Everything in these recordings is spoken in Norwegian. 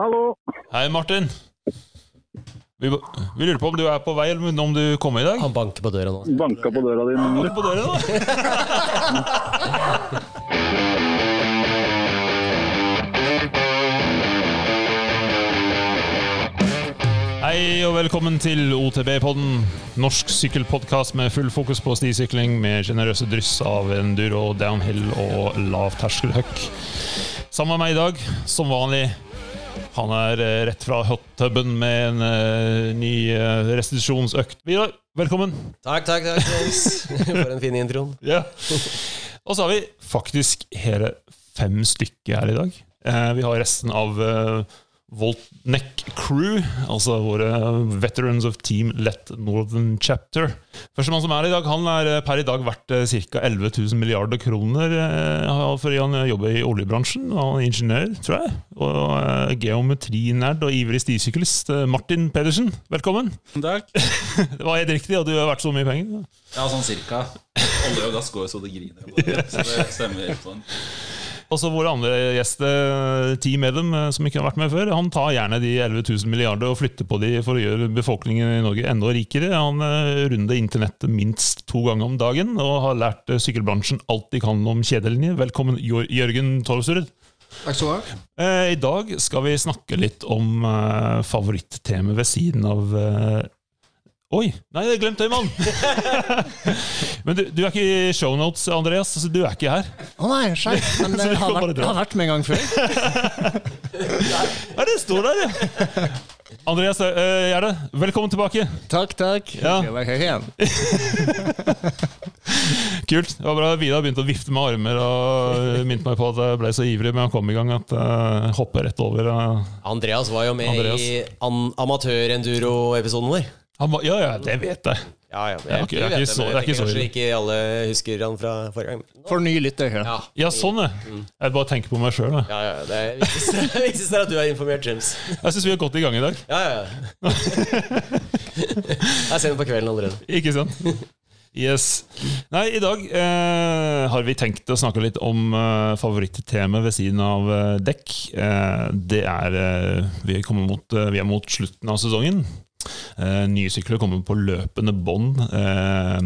Hallo. Hei, Martin. Vi, vi lurer på om du er på vei, eller om du kommer i dag? Han banker på døra nå. Banka på døra di. På døra. Hei og velkommen til OTB-podden, norsk sykkelpodkast med full fokus på stisykling med generøse dryss av enduro, downhill og lavterskelhuck. Sammen med meg i dag, som vanlig, han er eh, rett fra hottuben med en uh, ny eh, restitusjonsøkt. Vidar, velkommen. Takk, takk, takk, Jens. For en fin intro. Ja. Og så har vi faktisk hele fem stykker her i dag. Uh, vi har resten av eh, Voltneck Crew, altså våre Veterans of Team Let Northern Chapter. Førstemann som er i dag, han er eh, per i dag verdt eh, ca. 11 000 milliarder kroner. eh, Fordi han jobber i oljebransjen. Han er ingeniør, tror jeg. Og eh, geometrinerd og ivrig stisyklist. Eh, Martin Pedersen, velkommen. Takk. Det var helt riktig, og du har vært så mye penger. Ja, sånn cirka. Olje og gass går jo så det griner. Så det stemmer på en. Og så vår andre gjester, ti med dem, som ikke har vært med før, han tar gjerne de 11 000 milliarder og flytter på de for å gjøre befolkningen i Norge enda rikere. Han eh, runder internettet minst to ganger om dagen og har lært eh, sykkelbransjen alt de kan om kjedelinje. Velkommen, Jørgen Torvsrud. Takk skal du ha. Eh, I dag skal vi snakke litt om eh, favorittema ved siden av eh, Oi! Nei, jeg glemte mann! Men du, du er ikke i shownotes, Andreas. Så du er ikke her. Å nei, skjønt. Men det har vært, har vært med en gang før. Ja, det står der, ja! Andreas uh, Gjerde, velkommen tilbake. Takk, takk. Ja. Jeg var igjen. Kult. Det var bra Vidar begynte å vifte med armer og minte meg på at jeg ble så ivrig men han kom i gang at jeg hopper rett over. eh. Andreas var jo med Andreas. i an amatør-enduro-episoden vår. Han var, ja, ja, det vet jeg. Ja, ja, Det er okay, er er jeg ikke så tenker ille. Kanskje ikke alle husker han fra forrige gang. For ny lytter her. Ja, Ja, sånn, ja. Jeg bare tenker på meg sjøl. Jeg, ja, ja, det er viktigste, er at du er informert, James. jeg syns vi har gått i gang i dag. Ja, ja. ja. Jeg ser den på kvelden allerede. Ikke sant? Yes. Nei, i dag eh, har vi tenkt å snakke litt om eh, favorittemaet ved siden av eh, dekk. Eh, det er eh, vi, er mot, eh, vi er mot slutten av sesongen. Eh, nye sykler kommer på løpende bånd. Eh,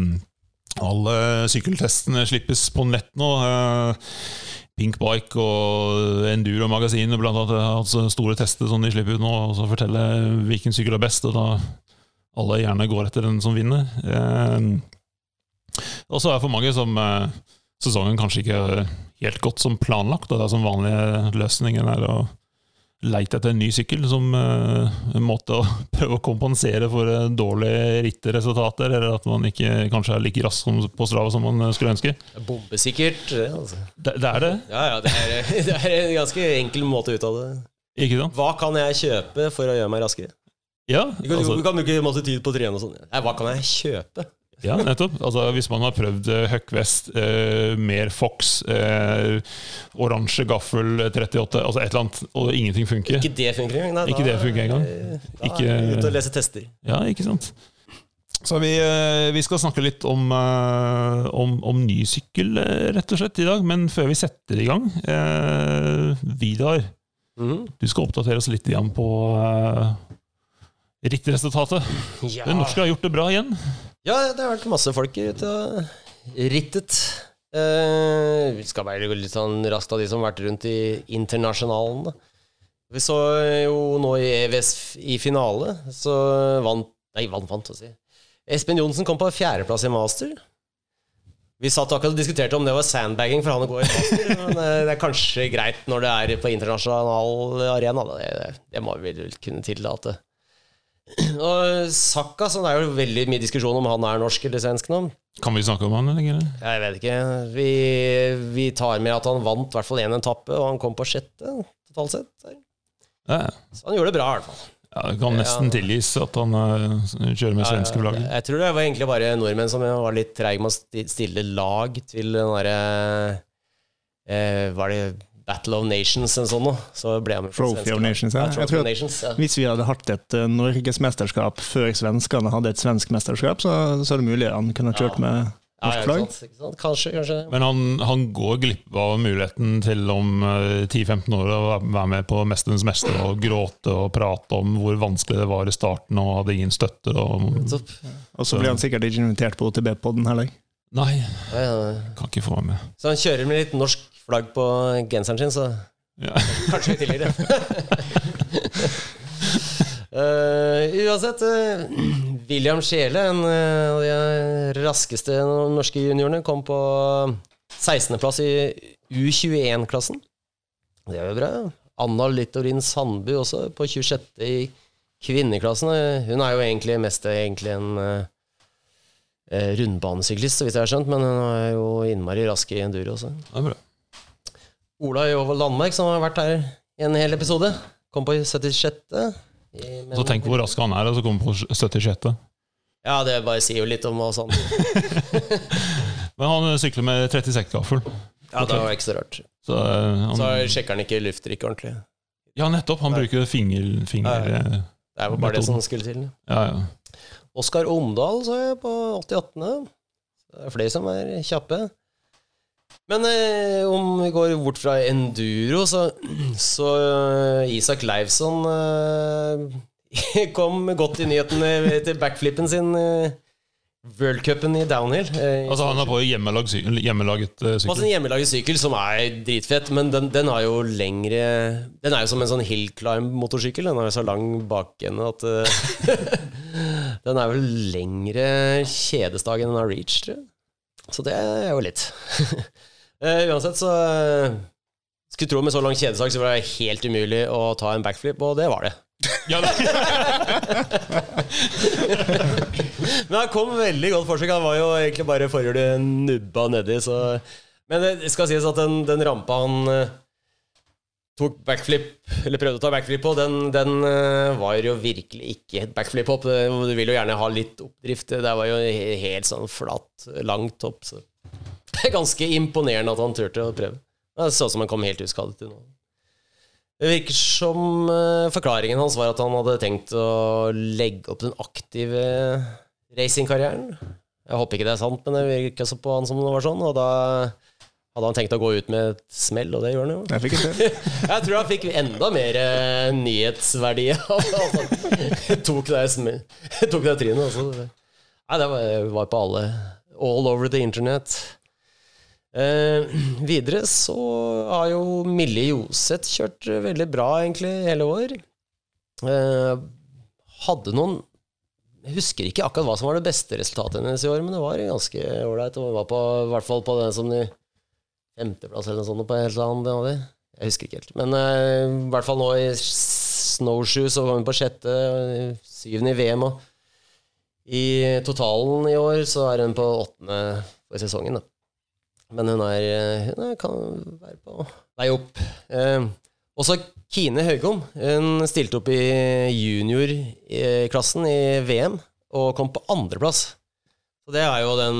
alle sykkeltestene slippes på nett nå. Eh, Pink Bike og Enduro-magasinet blant annet har hatt så store tester som de slipper ut nå, og så forteller hvilken sykkel er best, og da alle gjerne går etter den som vinner. Og så er det for mange som sesongen kanskje ikke er helt godt som planlagt, og det er som vanlige løsningen er å leite etter en ny sykkel som uh, en måte å prøve å kompensere for eh, dårlige ritteresultater, eller at man ikke kanskje er like rask på Strava som man eh, skulle ønske. Er Bombesikkert. det, Altså. Det, det er det, Ja, ja, det er, det er en ganske enkel måte ut av det. ikke sant? Hva kan jeg kjøpe for å gjøre meg raskere? Ja, altså, du kan bruke masse tid på å trene og sånn. Hva kan jeg kjøpe? Ja nettopp. Altså, hvis man har prøvd eh, Huck-vest, eh, mer Fox, eh, oransje gaffel eh, 38, altså et eller annet, og ingenting funker. Ikke det funker engang. Nei, Ikke da- det funker engang. Da Ikke- er vi ute og leser tester. Ja, ikke sant? Så vi, eh, vi skal snakke litt om, eh, om, om ny sykkel, eh, rett og slett, i dag. Men før vi setter i gang eh, Vidar, Mhm. du skal oppdatere oss litt igjen på eh, rittresultatet. Ja. Den norske har gjort det bra igjen. Ja, det har vært masse folk ute og rittet. Eh, vi skal gå litt sånn raskt av de som har vært rundt i internasjonalen. Vi så jo nå i EVS i finale, så vant Nei, vant, vant, å si. Espen Johnsen kom på fjerdeplass i master. Vi satt akkurat og diskuterte om det var sandbagging for han å gå i master, men eh, det er kanskje greit når det er på internasjonal arena. Det, Det, det må vi vel kunne tillate. Og Sakka, så det er jo veldig mye diskusjon om han er norsk eller svensk nå. Kan vi snakke om han lenger? Jeg vet ikke. Vi, vi tar med at han vant i hvert fall én etappe, og han kom på sjette totalt sett. Ja, Så han gjorde det bra, i hvert fall. ja, det kan nesten tilgis at han eh, kjører med svenske flagget. Jeg tror det var egentlig bare nordmenn som var litt treige med å stille lag til den derre eh, Var det Battle of Nations en sånn noe? Så ble han med på Trophy of. Nations, ja. Ja, Jeg tror of at- Nations, ja. Hvis vi hadde hatt et uh, norgesmesterskap før svenskene hadde et svensk mesterskap, så, så er det mulig han kunne kjørt Ja. med Ja, Norsk flagg. ikke sant, ikke sant? Kanskje, kanskje. Men han, han går glipp av muligheten til om eh, 10-15 år å være med på 'Mesternes mester' og gråte og prate om hvor vanskelig det var i starten og hadde ingen støtte. Og, Og så blir han sikkert ikke invitert på OTB-podden heller. Nei, Ja, ja. kan ikke få meg med. Så han kjører med litt norsk flagg på genseren sin, så Ja. kanskje tilgir det. Eh, uansett, uh, William Skjele, en av av de raskeste norske juniorene, kom på 16.-plass i U21-klassen. Det er jo bra. Anna Littorin Sandbu også, på 26. i kvinneklassen. Eh, Hun er jo egentlig mest egentlig en eh, eh, rundbanesyklist, så vidt jeg har skjønt, men hun er jo innmari rask i enduro også. Det er bra. Ola Jovold Landmark, som har vært her i en hel episode, kom på 76. i- Så tenk hvor rask han er, og så kommer han på 76. Ja, det bare sier jo litt om oss andre. Men han sykler med 36-gaffel. Ja, det var ikke så rart. Så, uh, han, Så sjekker han ikke lufttrykk ordentlig. ja, nettopp. Han bruker finger... finger Ja, eh, Det er jo bare det som skulle til. ja, ja. Oskar Omdal sa jeg på 88. Det er flere som er kjappe. Men eh, om vi går bort fra enduro, så, så uh, Isak Leivsson uh, kom godt i nyhetene til backflippen sin. Eh, Worldcupen i downhill. Eh, Altså, han har på hjemmelag, hjemmelaget eh, sykkel? Altså en hjemmelaget sykkel, som er dritfett, men den, den har jo lengre Den er jo som en sånn hill climb-motorsykkel. Den har jo så lang bakende at eh, Den er vel lengre kjedestag enn den har reach, tror jeg. Så det er jo litt. Eh, uansett, så eh, Skulle tro med så lang kjedestag så var det helt umulig å ta en backflip, og det var det. Ja, Men han kom veldig godt forsøk. Han var jo egentlig bare forhjulet nubba nedi, så Men det skal sies at den, den rampa han eh, tok backflip, eller prøvde å ta backflip på, den, den eh, var jo virkelig ikke et backflip hopp. Du vil jo gjerne ha litt oppdrift. Det var jo helt sånn flatt, langt opp. Så det er ganske imponerende at han turte å prøve. Det så ut som han kom helt uskadet unna. Det virker som eh, forklaringen hans var at han hadde tenkt å legge opp den aktive racingkarrieren. Jeg håper ikke det er sant, men det virka så på han som det var sånn. Og da hadde han tenkt å gå ut med et smell, og det gjør han jo. Jeg. Jeg tror han fikk enda mer eh, nyhetsverdi av han tok det, sm- tok det trynet. Altså. Nei, det var, var på alle. All over the internet. Eh, videre så har jo Mille Joseth kjørt veldig bra, egentlig, hele år. Eh, hadde noen Jeg husker ikke akkurat hva som var det beste resultatet hennes i år, men det var ganske ålreit. Hun var på, i hvert fall på den som de femteplass eller noe sånt på et eller. Jeg husker ikke helt. Men eh, i hvert fall nå i snowshoe så var vi på sjette, syvende i VM. Og i totalen i år så er hun på åttende for sesongen. Da. Men hun er, eh, hun er, kan være på vei opp. Eh, også Kine Høgom. Hun stilte opp i juniorklassen i VM og kom på andreplass. Så det er jo den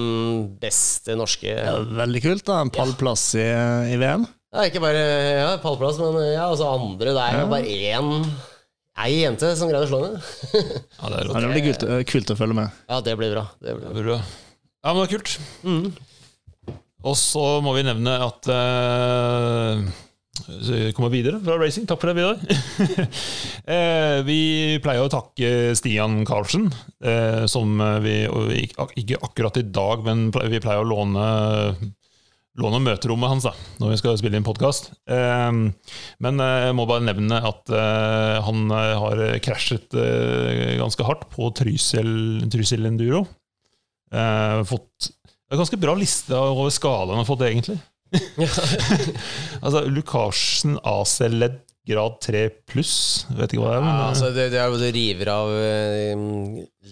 beste norske Ja, veldig kult, da. En pallplass i, i VM. ja, ikke bare ja, pallplass, men ja, altså andre. Det er jo Ja. bare én ei jente som greide å slå henne. ja, det er det blir kult, eh, kult å følge med. Ja, det blir bra. Det blir Det bra. bra. Ja, men det er kult. Mm. Og så må vi nevne at uh, kommer videre fra racing. Takk for det, Vidar. uh, vi pleier å takke Stian Karlsen, uh, som vi ikke akkurat i dag, men vi pleier å låne Låne møterommet hans da når vi skal spille inn podkast. Men jeg må bare nevne at han har krasjet ganske hardt på Trysil, Trysil Enduro. Fått det er ganske bra liste over skalaen har fått, det, egentlig. altså, Lukarsen AC-ledd grad 3 pluss. Vet ikke hva det er. Men, Ja, altså, det, det er jo du river av eh,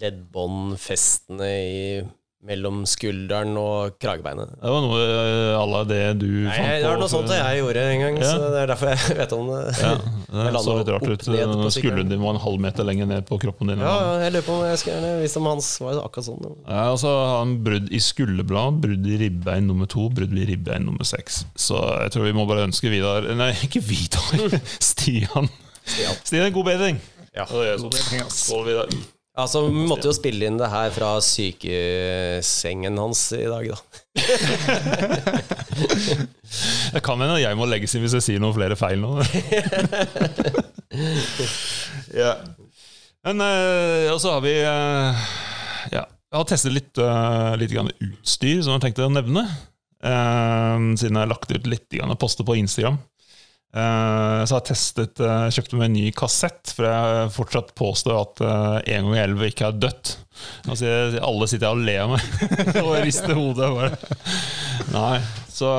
leddbåndfestene i- mellom skulderen og kragebeinet. det var noe eh, à la det du Nei, fant det var noe sånt jeg gjorde en gang, Ja. så det er derfor jeg vet om det. Ja, det så litt rart ut. på. Skulderen din var en halv meter lenger ned på kroppen din. Ja, ja, jeg lurer på om jeg skal gjerne visst om hans var akkurat sånn. Ja, altså har han brudd i skulderblad, brudd i ribbein nummer to, brudd i ribbein nummer seks. Så jeg tror vi må bare ønske Vidar Nei, ikke Vidar. Stian. Stian. Stian, god bedring. Ja. God bedring, sånn. Skål, Vidar. Altså, vi måtte jo spille inn det her fra sykesengen hans i dag, da. Det kan hende jeg må legges inn hvis jeg sier noen flere feil nå. ja. Men eh, og så har vi eh, Ja, jeg har testet litt, eh, litt grann utstyr som jeg tenkte å nevne. siden jeg har lagt ut litt grann poster på Instagram. Eh, så har jeg testet uh, kjøpte meg en ny kassett, for jeg fortsatt påstår at uh, En gang i elleve ikke er dødt. Altså, alle sitter her og ler av meg og rister hodet. Bare. Nei, så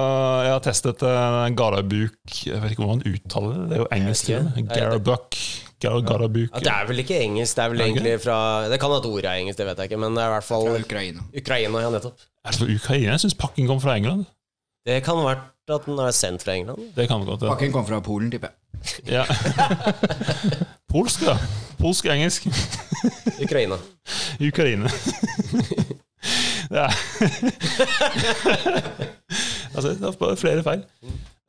jeg har testet uh, Garabuk Jeg vet ikke hvordan man uttaler det. Det er jo engelsk. Garabuk. Garabuk. Ja, det er vel ikke engelsk, det er vel egentlig fra Det kan at ordet er engelsk, det vet jeg ikke, men det er i hvert fall Ukraina. Ukraina, ja, nettopp. Er det fra Ukraina? Jeg syns pakken kom fra England. Det kan ha vært at den er sendt fra England. Det kan godt ja. Pakken kom fra Polen, tipper jeg. Ja. Polsk, da. Polsk-engelsk. Ukraina. Ukraina. det er Altså, det er bare flere feil.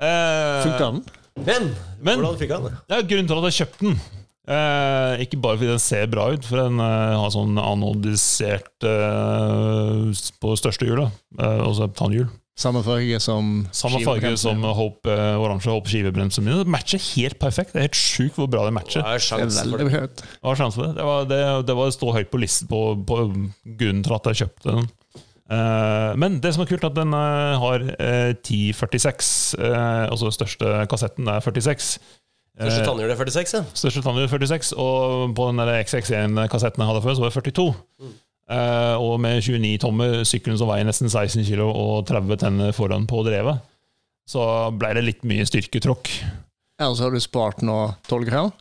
Eh, Funka den? Men, Men- hvordan fikk han det? Det er grunnen til at jeg kjøpte den. Eh, ikke bare fordi den ser bra ut, for den eh, har sånn anodisert eh, på største hjulet. Eh, også tannhjul. Samme farge som Samme farge som Hope, uh, oransje Hope skivebremsen min. Det matcher helt perfekt. Det er helt sjukt hvor bra det matcher. Det er Det er sjans for det. Hva er sjansen for det? Det var, det, det var stå høyt på listen på, på grunnen til at jeg kjøpte den. Uh, men det som er kult, er at den uh, har eh, 1046, eh, altså den største kassetten er 46. Største tannhjul er 46, ja. Største tannhjul er 46, og på den der XX1-kassetten jeg hadde før, så var det 42. Eh, og med 29 tommer, sykkelen som veier nesten 16 kg og 30 tenner foran på drevet, så ble det litt mye styrketråkk. Ja, og så har du spart noe 12 gram.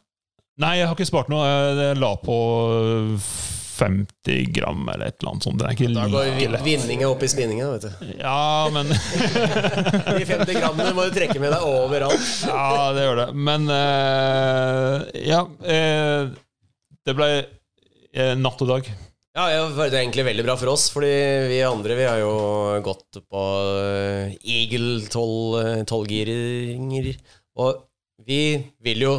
Nei, jeg har ikke spart noe. Jeg jeg la på 50 gram eller et eller annet sånt. Det er ikke Da går like vinninga opp i spinninga, vet du. Ja, men De 50 grammene må du trekke med deg overalt. Ja, det gjør det. Men uh, ja uh, Det ble eh, natt og dag. Ja, ja, det er egentlig veldig bra for oss, fordi vi andre vi har jo gått på eh, Eagle 12 12-giringer. Og vi vil jo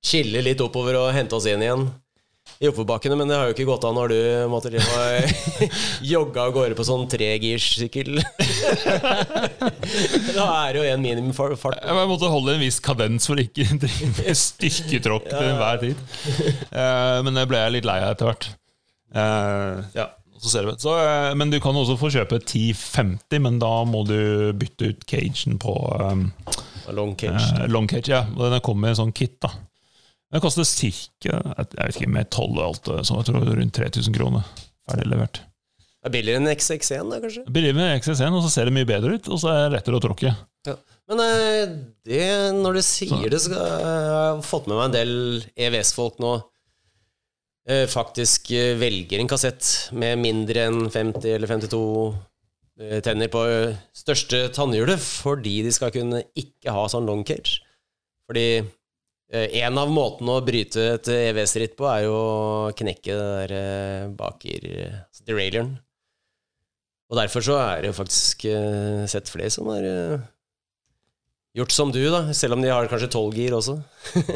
chille litt oppover og hente oss inn igjen i oppoverbakkene, men det har jo ikke gått an når du måtte drive og jogge av gårde på sånn tregirssykkel. da er det jo en minimumfart. Jeg måtte holde en viss kadens for ikke å drive med styrketråkk til enhver tid. Eh, men det ble jeg litt lei av etter hvert. Eh, ja, så. Så, eh, men du kan også få kjøpe 1050, men da må du bytte ut cagen på um, Long cage. Uh, long cage. Ja, og den kommer med en sånn kit. da Den koster ca. Jeg med toll og alt, så jeg tror rundt 3000 kroner. Ferdig levert. Det er billigere enn XX1, da, kanskje? Billigere enn XX1, og så ser det mye bedre ut, og så er det lettere å tråkke. Men eh, det, når du sier det, så har jeg fått med meg en del EVS-folk nå. Eh, Faktisk eh, velger en kassett med mindre enn 50 eller 52 eh, tenner på største tannhjulet, fordi de skal kunne ikke ha sånn long cage. Fordi en av måtene å bryte et EVS-ritt på, er jo å knekke det der baker eh, deraileren. Og derfor så er det jo faktisk sett flere som har gjort som du, da, selv om de har kanskje tolv gir også.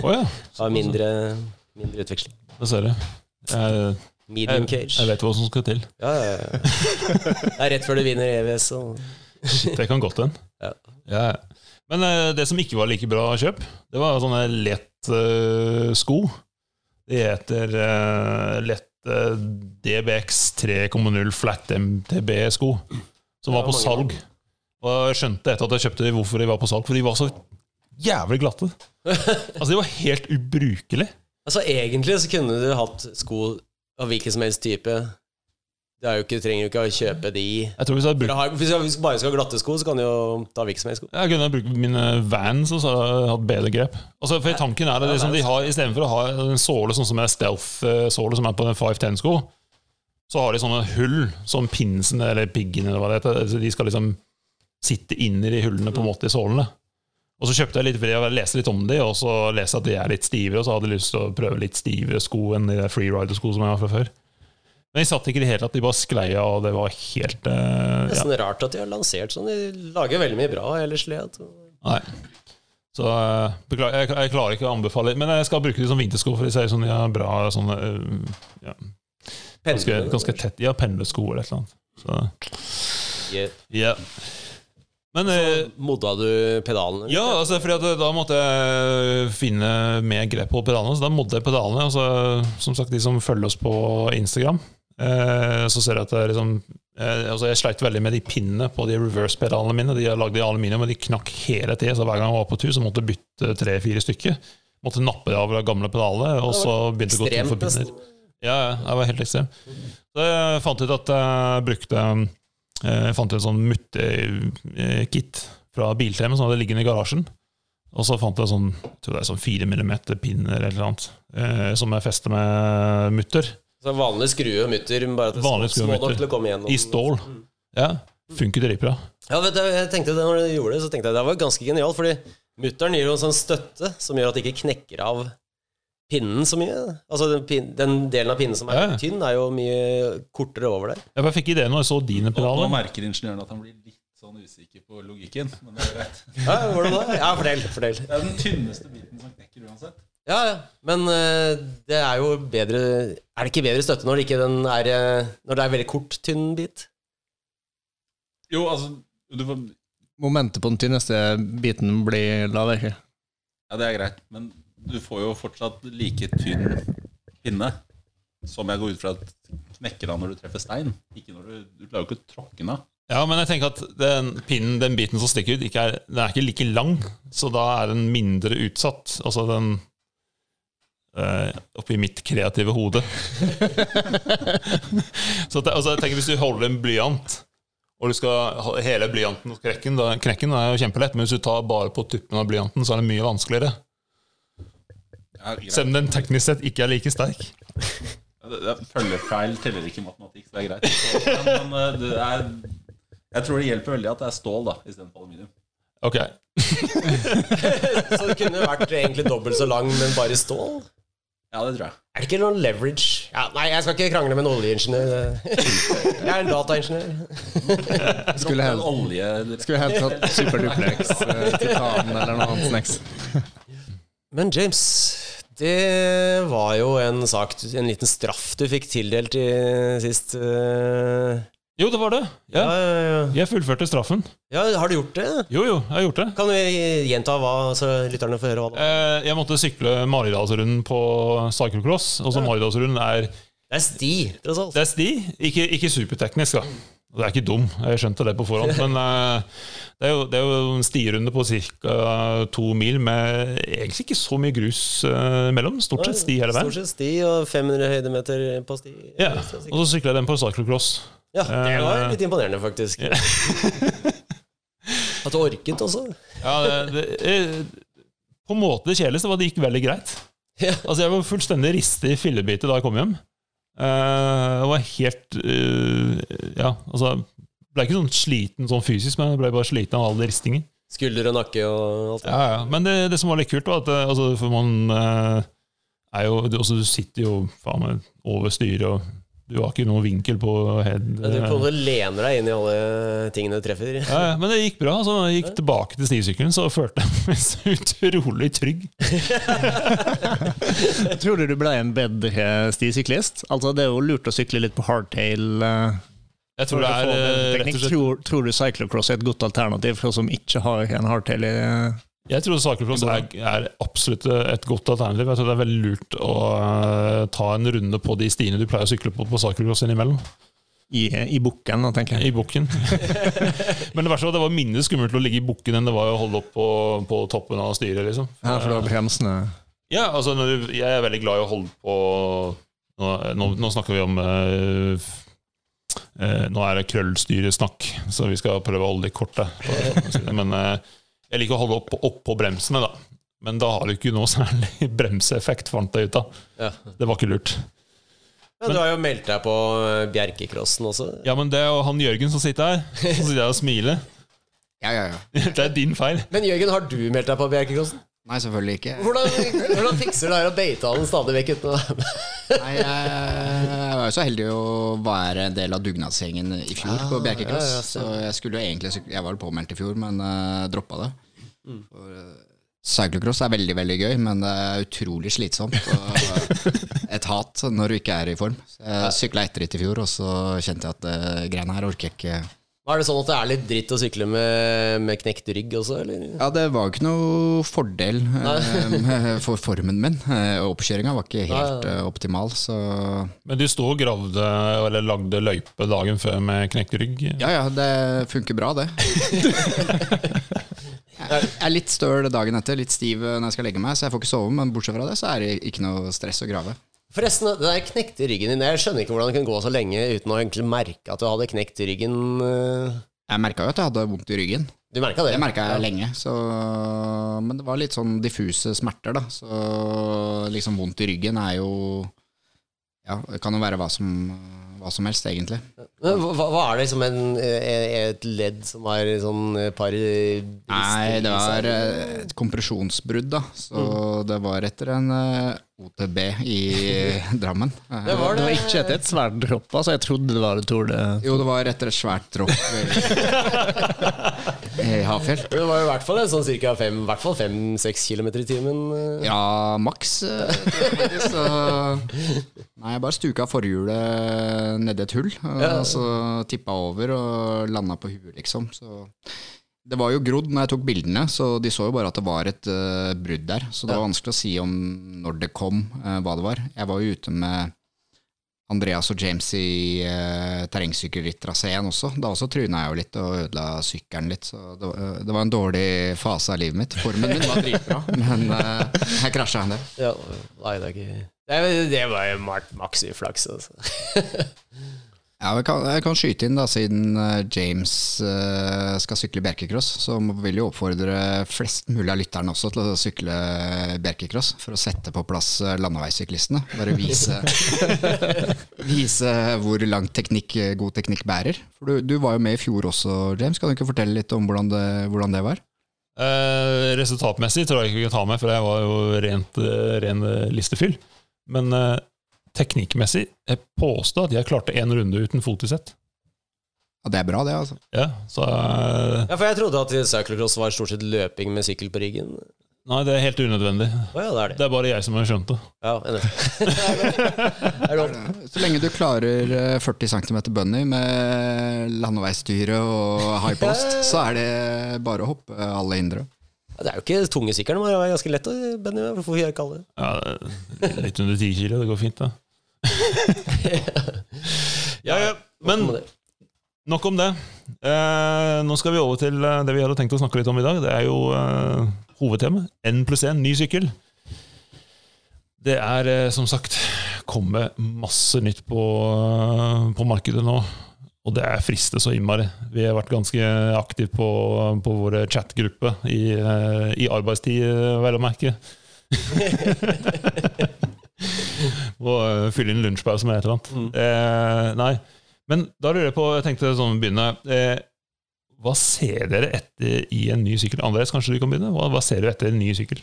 Oh ja. Har mindre, mindre utveksling. Det ser du. Jeg, Medium jeg, cage. jeg vet hva som skal til. Ja, ja, ja. Det er rett før du vinner EVS. Og... Det kan godt hende. Ja. Ja. Men eh, det som ikke var like bra kjøp, det var sånne lett uh, sko. De heter uh, lett DBX 3,0 flat MTB-sko, som var på salg. Og jeg skjønte etter at jeg kjøpte de hvorfor de var på salg, for de var så jævlig glatte. Altså, de var helt ubrukelige. Altså, egentlig så kunne du hatt sko av hvilken som helst type. Det er jo ikke, trenger jo ikke å kjøpe de. Jeg tror Hvis jeg, Hvis du bare skal ha glatte sko, så kan du jo ta hvilken som helst sko. Jeg kunne brukt mine Vans og så hadde jeg hatt bedre grep. Altså, for tanken er at liksom, de har Istedenfor å ha en såle sånn som er stealth-såle, som er på en 510-sko, så har de sånne hull som pinsene eller piggene eller hva det heter. Altså, de skal liksom sitte inn i de hullene på en måte i sålene. Og så kjøpte jeg litt fordi jeg leste litt om de, og så leste jeg at de er litt stivere, og så hadde jeg lyst til å prøve litt stivere sko enn de der freerider-sko som jeg har fra før. Men de satt ikke i det hele tatt, de bare sklei av, og det var helt uh, ja. Nesten rart at de har lansert sånn. De lager veldig mye bra ellers. Nei. Så uh, beklager, jeg, jeg klarer ikke å anbefale Men jeg skal bruke de som vintersko, for de ser ut som de har bra sånne uh, ja. Ganske, ganske tett. Ja, pendlersko eller et eller annet. Så, Yeah. ja. Men så Modda du pedalene? Ja, altså, fordi at da måtte jeg finne mer grep på pedalene. Så da modde jeg pedalene. Altså, som sagt, de som følger oss på Instagram, eh, så ser jeg at det liksom eh, altså Jeg sleit veldig med de pinnene på de reverse-pedalene mine. De er lagd i aluminium, og de knakk hele tida. Så hver gang jeg var på tur, så måtte jeg bytte tre-fire stykker. Måtte nappe det av de gamle pedalene, og så begynte det å gå tom for pinner. Ja, ja, jeg var helt ekstrem. Så jeg fant ut at jeg brukte eh, Jeg fant en sånn mutte-kit fra Biltema som hadde liggende i garasjen. Og så fant jeg sånn jeg tror det er sånn 4 mm pinner eller noe annet, eh, som jeg fester med mutter. Så vanlig skrue og mutter, bare at det er små, nok til å komme igjennom. I stål. Ja, funker dritbra. Ja, vet du, jeg tenkte det når du gjorde det, så tenkte jeg det var ganske genialt, fordi mutteren gir jo en sånn støtte som gjør at det ikke knekker av pinnen så mye. Altså den, pin, den delen av pinnen som er Ja, tynn, er jo mye kortere over der. Jeg bare fikk ideen når jeg så dine pedaler. nå merker ingeniøren at han blir litt sånn usikker på logikken. Men det er greit. Ja, hvordan da? Ja, fortell. fortell. Det er den tynneste biten som knekker uansett. Ja, ja. Men eh, det er jo bedre Er det ikke bedre støtte når det ikke den er eh, Når det er veldig kort, tynn bit? Jo, altså du får, Momentet på den tynneste biten blir lavere. Ja, det er greit, men du får jo fortsatt like tynn pinne som jeg går ut fra at knekker av når du treffer stein. Ikke når du, du klarer jo ikke å tråkke den av. Ja, men jeg tenker at den pinnen, den biten som stikker ut, er, den er ikke like lang, så da er den mindre utsatt. Altså den eh, Oppi mitt kreative hode. så at, altså, jeg tenker Hvis du holder en blyant, og du skal hele blyanten og knekken, da, knekken er jo kjempelett, men hvis du tar bare på tuppen av blyanten, så er det mye vanskeligere. Selv om den teknisk sett ikke er like sterk. Følgefeil teller ikke i matematikk, så det er greit. Men, men eh, det er, jeg tror det hjelper veldig at det er stål da, istedenfor aluminium. Ok. Så det kunne vært egentlig dobbelt så lang, men bare stål? Ja, det tror jeg. Er det ikke noen leverage ja, Nei, jeg skal ikke krangle med en oljeingeniør. Jeg er en dataingeniør. Skulle En helst, hatt superduplex, eh, titan eller noe annet snacks. Men James, det var jo en sak, en liten straff du fikk tildelt i sist Uh... Jo, det var det. ja, Ja. ja, ja. Jeg fullførte straffen. ja, har du gjort det? Jo, jo, jeg har gjort det. Kan du gjenta hva, så lytterne får høre hva? Eh, Jeg måtte sykle Maridalsrunden på cyclocross. Og så Maridalsrunden er Det er sti, tross alt. Det er sti, ikke, ikke superteknisk. da Det er ikke dum, jeg skjønte det på forhånd. Men eh, det, er jo, det er jo en stirunde på ca. to mil med egentlig ikke så mye grus eh, mellom. Stort sett sti hele veien. Stort sett sti og 500 høydemeter på sti. Ja, Og så sykla jeg den på cyclocross. Ja, det var Eh, litt imponerende, faktisk. At du orket også. Ja, det, det, på en måte det kjedeligste var at det gikk veldig greit. Ja. Altså Jeg var fullstendig ristet i fillebiter da jeg kom hjem. Eh, Jeg var helt uh, Ja, altså Ble ikke sånn sliten sånn fysisk, men jeg ble bare sliten av all ristinger. Skulder og nakke og alt det. Ja, ja. Men det, det som var litt kult, var at eh, altså, For man uh, er jo altså, du sitter jo faen meg over styret, og du har ikke noen vinkel på head. Du på en måte lener deg inn i alle tingene du treffer. Ja, ja, men det gikk bra. Så når jeg gikk tilbake til stisykkelen, så følte jeg meg så utrolig trygg. Tror du du ble en bedre stisyklist? Altså, det er jo lurt å sykle litt på hardtail. eh, Jeg tror, tror det er eh, rett og slett Tror, tror du cyclocross er et godt alternativ for oss som ikke har en hardtail? i Jeg tror cyclocross er, er absolutt et godt alternativ. Jeg tror det er veldig lurt å uh, ta en runde på de stiene du pleier å sykle på på cyclocross innimellom. i, i bukken, tenker jeg. I bukken. Men det verste var at det var mindre skummelt å ligge i bukken enn det var å holde opp på, på toppen av styret. liksom. Ja, for da var bremsene Ja, altså du, Jeg er veldig glad i å holde på Nå, nå, nå snakker vi om uh, eh, Nå er det krøllstyresnakk, så vi skal prøve å holde det kort. da, det. Men eh, jeg liker å holde opp, opp på bremsene, da. Men da har du ikke noe særlig bremseeffekt, fant jeg ut av. Ja. Det var ikke lurt. Ja, du har jo meldt deg på eh, Bjerkecrossen også. Ja, men det er jo han Jørgen som sitter her. Så sitter jeg og smiler. Ja, ja, ja. Det er din feil. Men Jørgen, har du meldt deg på Bjerkecrossen? Nei, selvfølgelig ikke. Hvordan, hvordan fikser du det her å beite han stadig vekk uten å være med? Nei, jeg var jo så heldig å være en del av dugnadsgjengen i fjor på Bjerkeklass, ja, ja, så jeg skulle jo egentlig Jeg var vel påmeldt i fjor, men uh, droppa det. For, uh, Cyclocross er veldig veldig gøy, men det er utrolig slitsomt. Og et hat når du ikke er i form. Så jeg sykla etter it i fjor, og så kjente jeg at uh, greiene her orker jeg ikke. Er det sånn at det er litt dritt å sykle med, med knekt rygg også, eller? Ja, det var ikke noe fordel eh, for formen min. Eh, Oppkjøringa var ikke helt eh, optimal, så Men du sto og gravde eller lagde løype dagen før med knekt rygg? Ja ja, det funker bra, det. Jeg er litt støl dagen etter, litt stiv når jeg skal legge meg, så jeg får ikke sove. Men bortsett fra det, så er det ikke noe stress å grave. Forresten, det der knekte ryggen din Jeg skjønner ikke hvordan det kan gå så lenge uten å egentlig merke at du hadde knekt ryggen. eh. Jeg merka jo at jeg hadde vondt i ryggen. Du merka det? Det merka jeg Ja. lenge, så, men det var litt sånn diffuse smerter, da. Så liksom vondt i ryggen er jo Ja, det kan jo være hva som, hva som helst, egentlig. Men Hva, hva er det liksom en, eh, et ledd som er sånn et par Nei, det var eh, et kompresjonsbrudd, da. Så det var etter en eh, OTB i Drammen. Eh, Det var Det det. var ikke etter et svært dropp, altså. Jeg trodde det var et Tour de Jo, det var etter et svært dropp Hafjell. Det var i hvert fall en sånn ca. fem-seks kilometer i timen. eh. Ja, maks. eh, Så Nei, jeg bare stuka forhjulet nedi et hull, og Ja. så tippa over og landa på huet, liksom. Så det var jo grodd når jeg tok bildene, så de så jo bare at det var et uh, brudd der. Så det var vanskelig å si om når det kom, uh, hva det var. Jeg var jo ute med Andreas og James i uh, terrengsykkelrittraseen også. Da også tryna jeg jo litt og ødela sykkelen litt, så det var, eh, det var en dårlig fase av livet mitt. Formen min var dritbra, men eh, jeg krasja en del. Ja, nei, det er ikke Det, det var jo ma- maks uflaks, altså. Ja, jeg kan, jeg kan skyte inn, da, siden eh, James uh, skal sykle Bjerkecross, så vil jeg oppfordre flest mulig av lytterne også til å sykle Bjerkecross, for å sette på plass eh, landeveissyklistene. Bare vise, vise hvor langt teknikk, god teknikk bærer. For du, du var jo med i fjor også, James. Kan du ikke fortelle litt om hvordan det, hvordan det var? Eh, resultatmessig tror jeg ikke vi kan ta med, for jeg var jo rent, ren listefyll. Men eh, teknikkmessig, jeg påstår at jeg klarte én runde uten fot i sett. Ja, Det er bra, det, altså. Ja, så uh, Ja, for jeg trodde at cyclocross var stort sett løping med sykkel på ryggen. Nei, det er helt unødvendig. Oh, ja, det er det. Det er bare jeg som har skjønt det. Ja. Det er. Så lenge du klarer eh, 40 cm bunny med landeveisstyre og high post, så er det bare å hoppe alle hindre. Det er jo ikke tunge sykkelen, men det er ganske lett Benny, hvorfor gjør ikke alle det? Ja, litt under ti kilo, det går fint, da. ja, ja. Men nok om det. Eh, nå skal vi over til eh, det vi hadde tenkt å snakke litt om i dag. Det er jo eh, hovedtema. N pluss 1, ny sykkel. Det er eh, som sagt kommet masse nytt på, eh, på markedet nå. Og det er frister så innmari. Vi har vært ganske aktive på, på våre chatgrupper i, eh, i arbeidstid, vel å merke. Og eh, fylle inn lunsjpause med et eller annet. Eh, nei. Men da lurer jeg på, jeg tenkte sånn å begynne eh, Hva ser dere etter i en ny sykkel? Andreas, kanskje du kan begynne? Hva, hva ser du etter i en ny sykkel?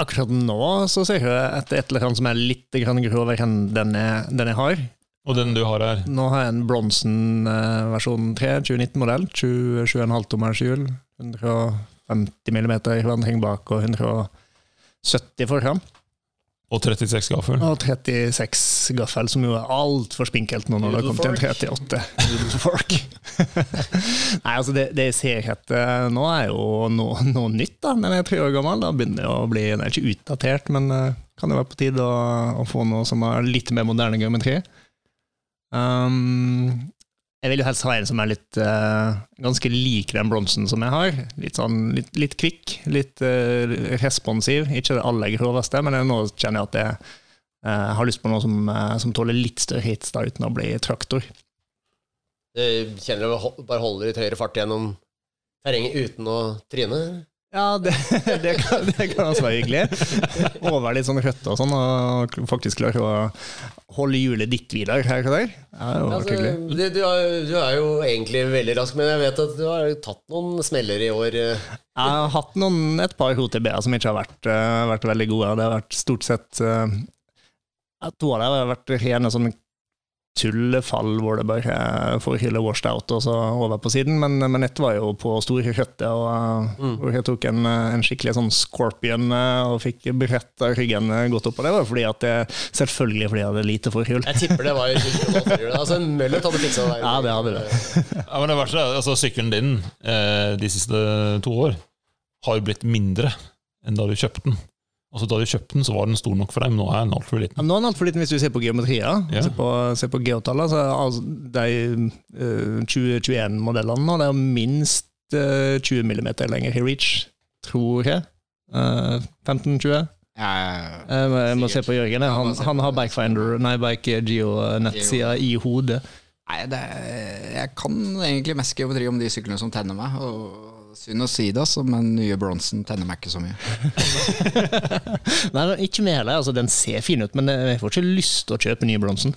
Akkurat nå så ser jeg etter et eller annet som er litt grann grovere enn den jeg, den jeg har. Og den du har her? Nå har jeg en Bronsen eh, versjon 3, 2019-modell. 27,5 tommers hjul. 150 mm vandring bak og 170 foran. Og 36 gaffel? Og 36 gaffel, som jo er altfor spinkelt nå når det har kommet til en 38. Noodle fork. Nei, altså det, det jeg ser etter nå, er jo noe, noe nytt. da. Den er tre år gammel. Da begynner det å bli Den er ikke utdatert, men eh, kan det være på tide å, å få noe som er litt mer moderne geometri. Um, jeg vil jo helst ha en som er litt uh, ganske lik den bronsen som jeg har. Litt sånn litt, litt kvikk, litt uh, responsiv. Ikke det aller groveste, men nå kjenner jeg at jeg uh, har lyst på noe som, som tåler litt større hits da, uten å bli traktor. Du Kjenner du bare holder litt høyere fart gjennom terrenget uten å tryne? Ja, det, det, kan, det kan også være hyggelig. Over litt sånn rødt og sånn, og faktisk klare å holde hjulet ditt videre her og der. Ja, det var Altså, hyggelig. du, du, er, jo egentlig veldig rask, men jeg vet at du har tatt noen smeller i år. eh. Jeg har hatt noen, et par HTB-er som ikke har vært, eh, vært veldig gode. Det har vært stort sett eh, To av dem har vært rene sånn tullefall hvor det bare forhyllet washed out og så over på siden, men, men dette var jo på store røtter, og Mm. hvor jeg tok en, en skikkelig sånn scorpion eh, og fikk bretta ryggen godt opp, og det var fordi at jeg, selvfølgelig fordi jeg hadde lite forhyll. Jeg tipper det var jo Altså, en Møllet hadde fiksa det. Ja, det hadde det. Ja, men det verste er altså sykkelen din eh, de siste to år har blitt mindre enn da du kjøpte den. Altså Da du kjøpte den, så var den stor nok for deg, men nå er den altfor liten. Ja, Nå er den altfor liten hvis du ser på geometria, Ja. ser på, ser på geotallet. Så altså, de uh, 2021-modellene nå, det er minst uh, 20 millimeter lenger i reach, tror jeg. Uh, 15-20. Ja, jeg må se på Jørgen. Han, han har. Bikefinder, nei, Bike Geo-nettsida i hodet. nei, det, jeg kan egentlig mest geometri om de syklene som tenner meg. Og Synd å si det, altså, men nye bronsen tenner meg ikke så mye. Nei, ikke med heller. Altså, den ser fin ut, men jeg får ikke lyst til å kjøpe nye Bronson.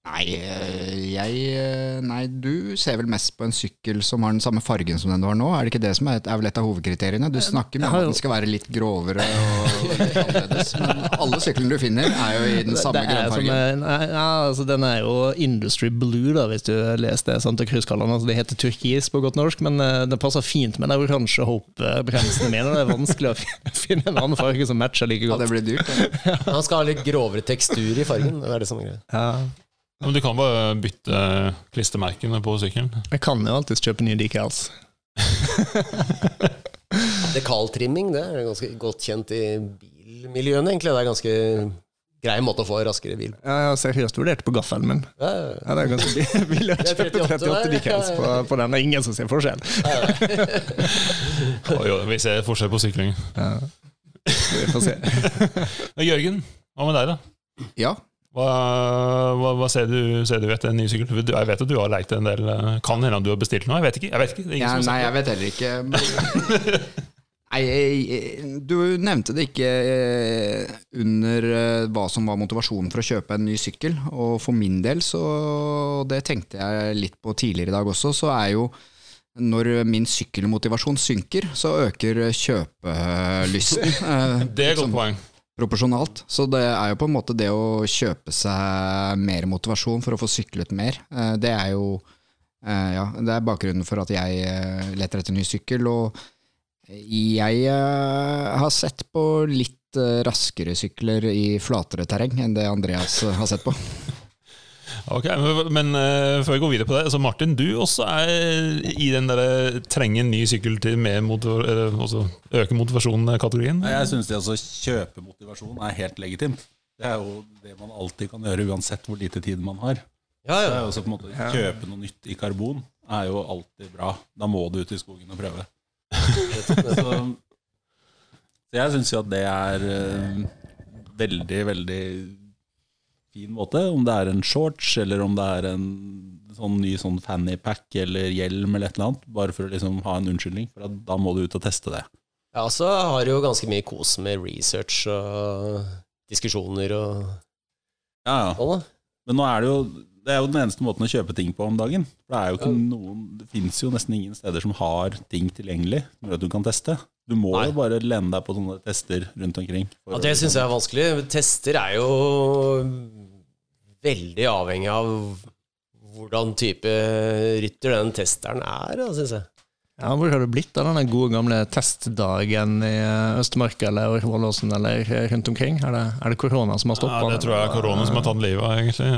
Nei, jeg Nei, du ser vel mest på en sykkel som har den samme fargen som den du har nå? Er det ikke det som er, et, er vel et av hovedkriteriene? Du snakker med om at den skal være litt grovere og litt annerledes, men alle syklene du finner, er jo i den samme Det er grønnfargen. ja, altså, den er jo industry blue, da, hvis du leser det Santa Cruz-kallene. Altså, det heter turkis på godt norsk, men uh, det passer fint med den oransje hope-bremsene mine. Det er vanskelig å finne en annen farge som matcher like Ja, godt. det blir dyrt. Han skal ha litt grovere tekstur i fargen. Det er det som er greia. Ja. Men du kan bare bytte klistremerkene på sykkelen. Jeg kan jo alltids kjøpe nye decals. Dekaltrimming det er ganske godt kjent i bilmiljøene, egentlig. Det er ganske grei måte å få raskere bil. Ja, jeg har seriøst vurdert på gaffelen min. Ja, Ja, det er ganske billig å kjøpe 38 38 decals på, på den. Det er ingen som ser forskjell. Oi, oi, vi ser forskjell på sykling. Ja. Vi får se. Jørgen, hva med deg, da? Ja, Hva, hva, hva ser, du, ser du etter en ny sykkel? Jeg vet at du har lekt en del. eh, Kan hende du har bestilt noe? Jeg vet ikke. Jeg vet ikke. Ja, som nei, jeg vet heller ikke. Nei, du nevnte det ikke eh, under eh, hva som var motivasjonen for å kjøpe en ny sykkel. Og for min del, så det tenkte jeg litt på tidligere i dag også, så er jo når min sykkelmotivasjon synker, så øker kjøpelysten. det er et godt poeng. Proporsjonalt. Så det er jo på en måte det å kjøpe seg mer motivasjon for å få syklet mer. Eh, Det er jo eh, ja, det er bakgrunnen for at jeg eh, leter etter ny sykkel. Og jeg har sett på litt raskere sykler i flatere terreng enn det Andreas har sett på. Ok, Men, men eh, før vi går videre på det, så Martin, du også er i den der trenge en ny sykkel til med motor, eller, altså, øke motivasjonen-kategorien? Jeg syns det å kjøpe motivasjon er helt legitimt. Det er jo det man alltid kan gjøre, uansett hvor lite tid man har. Ja, Det ja. er også på en måte Kjøpe noe nytt i karbon er jo alltid bra. Da må du ut i skogen og prøve. Så, så jeg syns jo at det er uh, veldig, veldig fin måte. Om det er en shorts, eller om det er en sånn ny sånn fannypack eller hjelm eller et eller annet. Bare for å liksom ha en unnskyldning. For at da må du ut og teste det. ja så har du jo ganske mye kos med research og diskusjoner og Ja, ja. sånn. Men nå er det jo det er jo den eneste måten å kjøpe ting på om dagen. For Det er jo ikke noen Det fins jo nesten ingen steder som har ting tilgjengelig som gjør at du kan teste. Du må Nei. jo bare lene deg på sånne tester rundt omkring. Ja, det syns jeg er vanskelig. Tester er jo veldig avhengig av hvordan type rytter den testeren er, syns jeg. Ja, Hvor har det blitt av den gode gamle testdagen i eh, Østmarka eller Ålåsen eller rundt omkring? Er det, er det korona som har stoppa Ja, det tror jeg er korona som har tatt livet av, egentlig.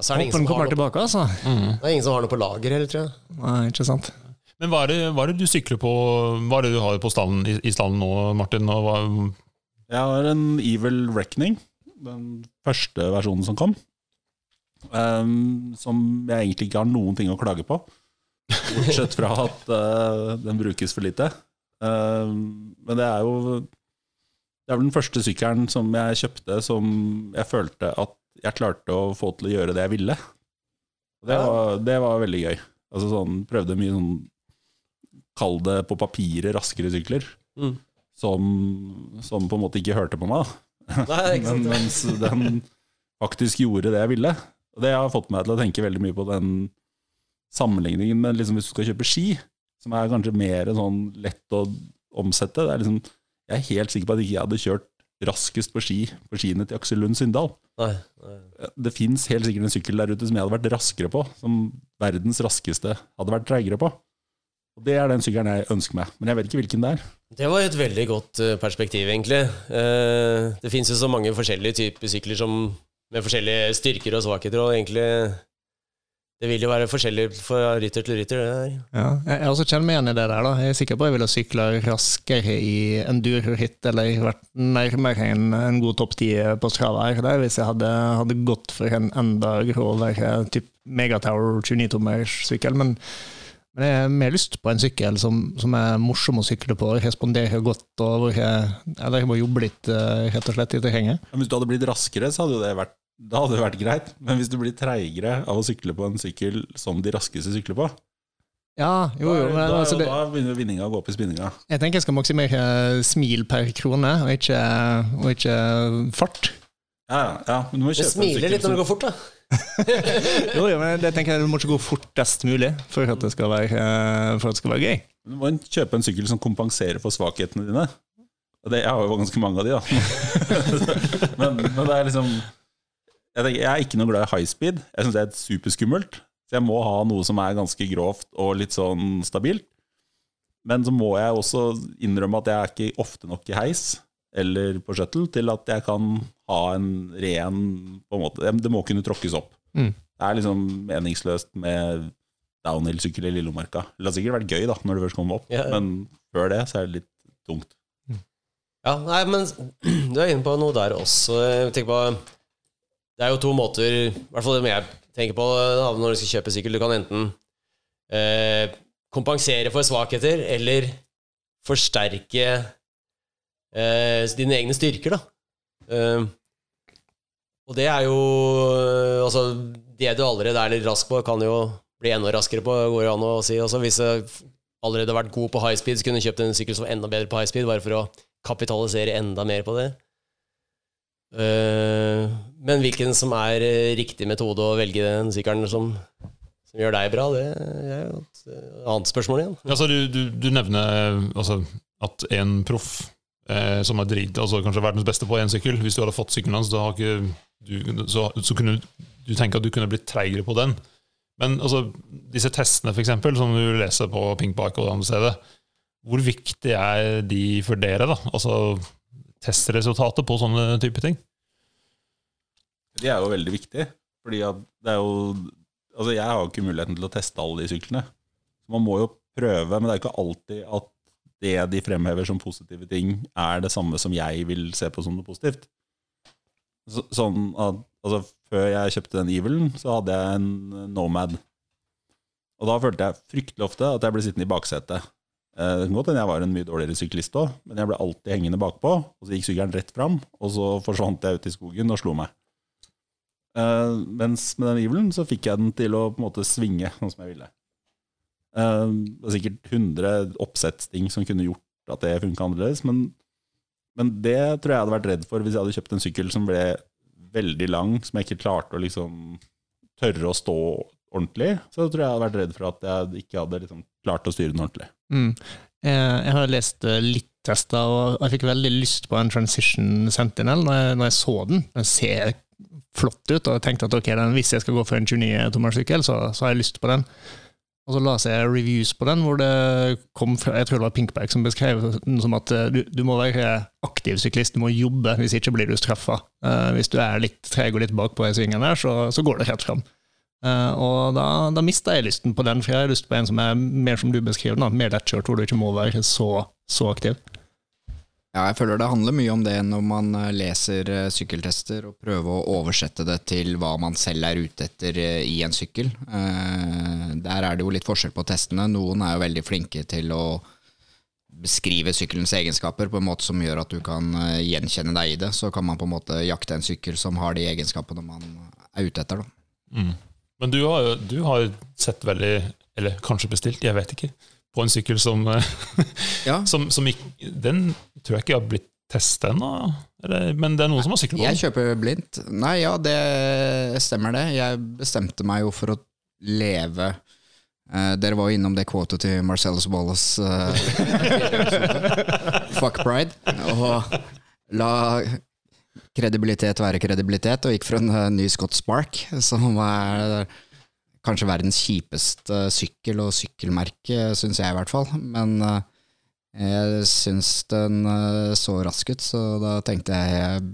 Ja, så det, ingen Håper den kommer noe, tilbake, altså. Mm. det er ingen som har noe på lager heller, tror jeg. Nei, ikke sant. Men hva er, det, hva er det du sykler på Hva er det du har på stallen, i, i stallen nå, Martin? Og hva, Jeg har en Evil Reckoning, den første versjonen som kom. Um, som jeg egentlig ikke har noen ting å klage på. Bortsett fra at uh, den brukes for lite. Um, men det er jo Det er vel den første sykkelen som jeg kjøpte som jeg følte at jeg klarte å få til å gjøre det jeg ville. Det, var, det var veldig gøy. Altså sånn, Prøvde mye sånn Kall det på papiret raskere sykler Mm. som, som på en måte ikke hørte på meg. da. Nei. Men, mens den faktisk gjorde det jeg ville. Og det har fått meg til å tenke veldig mye på den sammenligningen med liksom hvis du skal kjøpe ski, som er kanskje mer sånn lett å omsette. Det er liksom, jeg er helt sikker på at ikke jeg hadde kjørt raskest på ski på skiene til Aksel Lund Syndal. Nei, nei. Det fins helt sikkert en sykkel der ute som jeg hadde vært raskere på, som verdens raskeste hadde vært treigere på. Og Det er den sykkelen jeg ønsker meg, men jeg vet ikke hvilken det er. Det var et veldig godt eh, perspektiv, egentlig. Eh, Det fins jo så mange forskjellige typer sykler som, med forskjellige styrker og svakheter, og egentlig Det vil jo være forskjellig fra rytter til rytter. Ja, jeg jeg også kjenner meg igjen i det der. da. Jeg er sikker på at jeg ville sykla raskere i enduro-ritt eller vært nærmere en, en god topp ti på Strava her der, hvis jeg hadde, hadde gått for en enda grovere typ Megatower 29-tommerssykkel. Men, men jeg har mer lyst på en sykkel som, som er morsom å sykle på, responderer godt og hvor jeg, eller jeg må jobbe litt eh, rett og slett i terrenget. Hvis du hadde blitt raskere, så hadde jo det vært, da hadde det vært greit. Men hvis du blir treigere av å sykle på en sykkel som de raskeste sykler på, Ja, jo, jo, da, men da, altså det, da begynner vinninga å gå opp i spinninga. jeg tenker jeg skal maksimere smil per krone, og ikke, og ikke fart. Ja, ja, ja, men du må Det kjøpe en smiler sykkel litt når som det går fort, da. Jo, jo, men det tenker jeg Du må ikke gå fortest mulig for at det skal være, eh, for at det skal være gøy. Du må kjøpe en sykkel som kompenserer for svakhetene dine. Det, jeg har jo ganske mange av de, da. men, men det er liksom jeg, er ikke noe glad i high speed. Jeg syns det er superskummelt. Så jeg må ha noe som er ganske grovt og litt sånn stabilt. Men så må jeg også innrømme at jeg er ikke ofte nok i heis eller på shuttle til at jeg kan ha en ren på en måte, Det må kunne tråkkes opp. Mm. Det er liksom meningsløst med downhill-sykkel i Lillomarka. Det har sikkert vært gøy da, når det først kommer opp, Ja, ja. men før det så er det litt tungt. Ja, nei, men du er inne på noe der også. Jeg tenker på Det er jo to måter, i hvert fall det jeg tenker på når du skal kjøpe sykkel. Du kan enten eh, kompensere for svakheter, eller forsterke eh, dine egne styrker, da. Eh, og det er jo Altså, det du allerede er litt rask på, kan jo bli enda raskere på, går det an å si. Altså, hvis jeg allerede har vært god på high speed, så kunne jeg kjøpt en sykkel som var enda bedre på high speed, bare for å kapitalisere enda mer på det. Eh, men hvilken som er eh, riktig metode å velge den sykkelen som, som gjør deg bra, det er jo et eh, annet spørsmål igjen. Altså, du, du, du nevner altså, at en proff eh, som er drit, altså kanskje verdens beste på én sykkel Hvis du hadde fått sykkelen hans, så, så kunne du, tenke at du kunne blitt treigere på den. Men altså, disse testene, eksempel, som du leser på Pinkbike og andre steder, hvor viktig er de for dere? da? Altså testresultatet på sånne type ting? De er jo veldig viktige. fordi at det er jo Altså, jeg har jo ikke muligheten til å teste alle de syklene. Man må jo prøve, men det er jo ikke alltid at det de fremhever som positive ting, er det samme som jeg vil se på som noe positivt. Så, sånn at altså, Før jeg kjøpte den Evelen, så hadde jeg en Nomad. Og da følte jeg fryktelig ofte at jeg ble sittende i baksetet. Eh, Det kan godt hende jeg var en mye dårligere syklist òg, men jeg ble alltid hengende bakpå. Og så gikk sykkelen rett fram, og så forsvant jeg ut i skogen og slo meg. Uh, mens med den Evelen så fikk jeg den til å på en måte svinge sånn som jeg ville. Uh, det var sikkert 100 oppsettsting som kunne gjort at det funka annerledes, men, men det tror jeg hadde vært redd for hvis jeg hadde kjøpt en sykkel som ble veldig lang, som jeg ikke klarte å liksom tørre å stå ordentlig. Så tror jeg hadde vært redd for at jeg ikke hadde liksom klart å styre den ordentlig. Mm. Jeg, jeg har lest eh, litt tester, og jeg fikk veldig lyst på en Transition Sentinel når jeg, når jeg så den. Den ser flott ut, og jeg tenkte at okay, den, hvis jeg skal gå for en 29-tommersykkel, så, så har jeg lyst på den. Og så la jeg reviews på den, hvor det kom fra Jeg tror det var Pinkback som beskrev den som at eh, du, du må være aktiv syklist, du må jobbe, hvis ikke blir du straffa. Uh, hvis du er litt treg og litt bakpå i svingen der, så, så går det rett fram. Eh, og da, da mista jeg lysten på den, for jeg har lyst på en som er mer som du beskriver, da, mer lettkjørt, hvor du ikke må være så, så aktiv. Ja, jeg føler det handler mye om det når man eh, leser eh, sykkeltester og prøver å oversette det til hva man selv er ute etter i en sykkel. Uh, Der er det jo litt forskjell på testene. Noen er jo veldig flinke til å beskrive sykkelens egenskaper på en måte som gjør at du kan gjenkjenne deg i det. Så kan man på en måte jakte en sykkel som har de egenskapene man er ute etter. Da. Mm. Men du har du har sett veldig Eller kanskje bestilt, jeg vet ikke. På en sykkel som, eh, Ja. som, som ikke, Den tror jeg ikke har blitt testa ennå. Men det er noen som har sykla på den? Jeg kjøper blindt. Nei, ja, det stemmer det. Jeg bestemte meg jo for å leve eh, Dere var jo innom det kvotet til Marcellus Wallace. eh, Fuck pride. Og la kredibilitet være kredibilitet, og gikk for en eh, ny Scott Spark, som er kanskje verdens kjipeste sykkel og sykkelmerke, syns jeg i hvert fall. Men eh, jeg syns den eh, så rask ut, så da tenkte jeg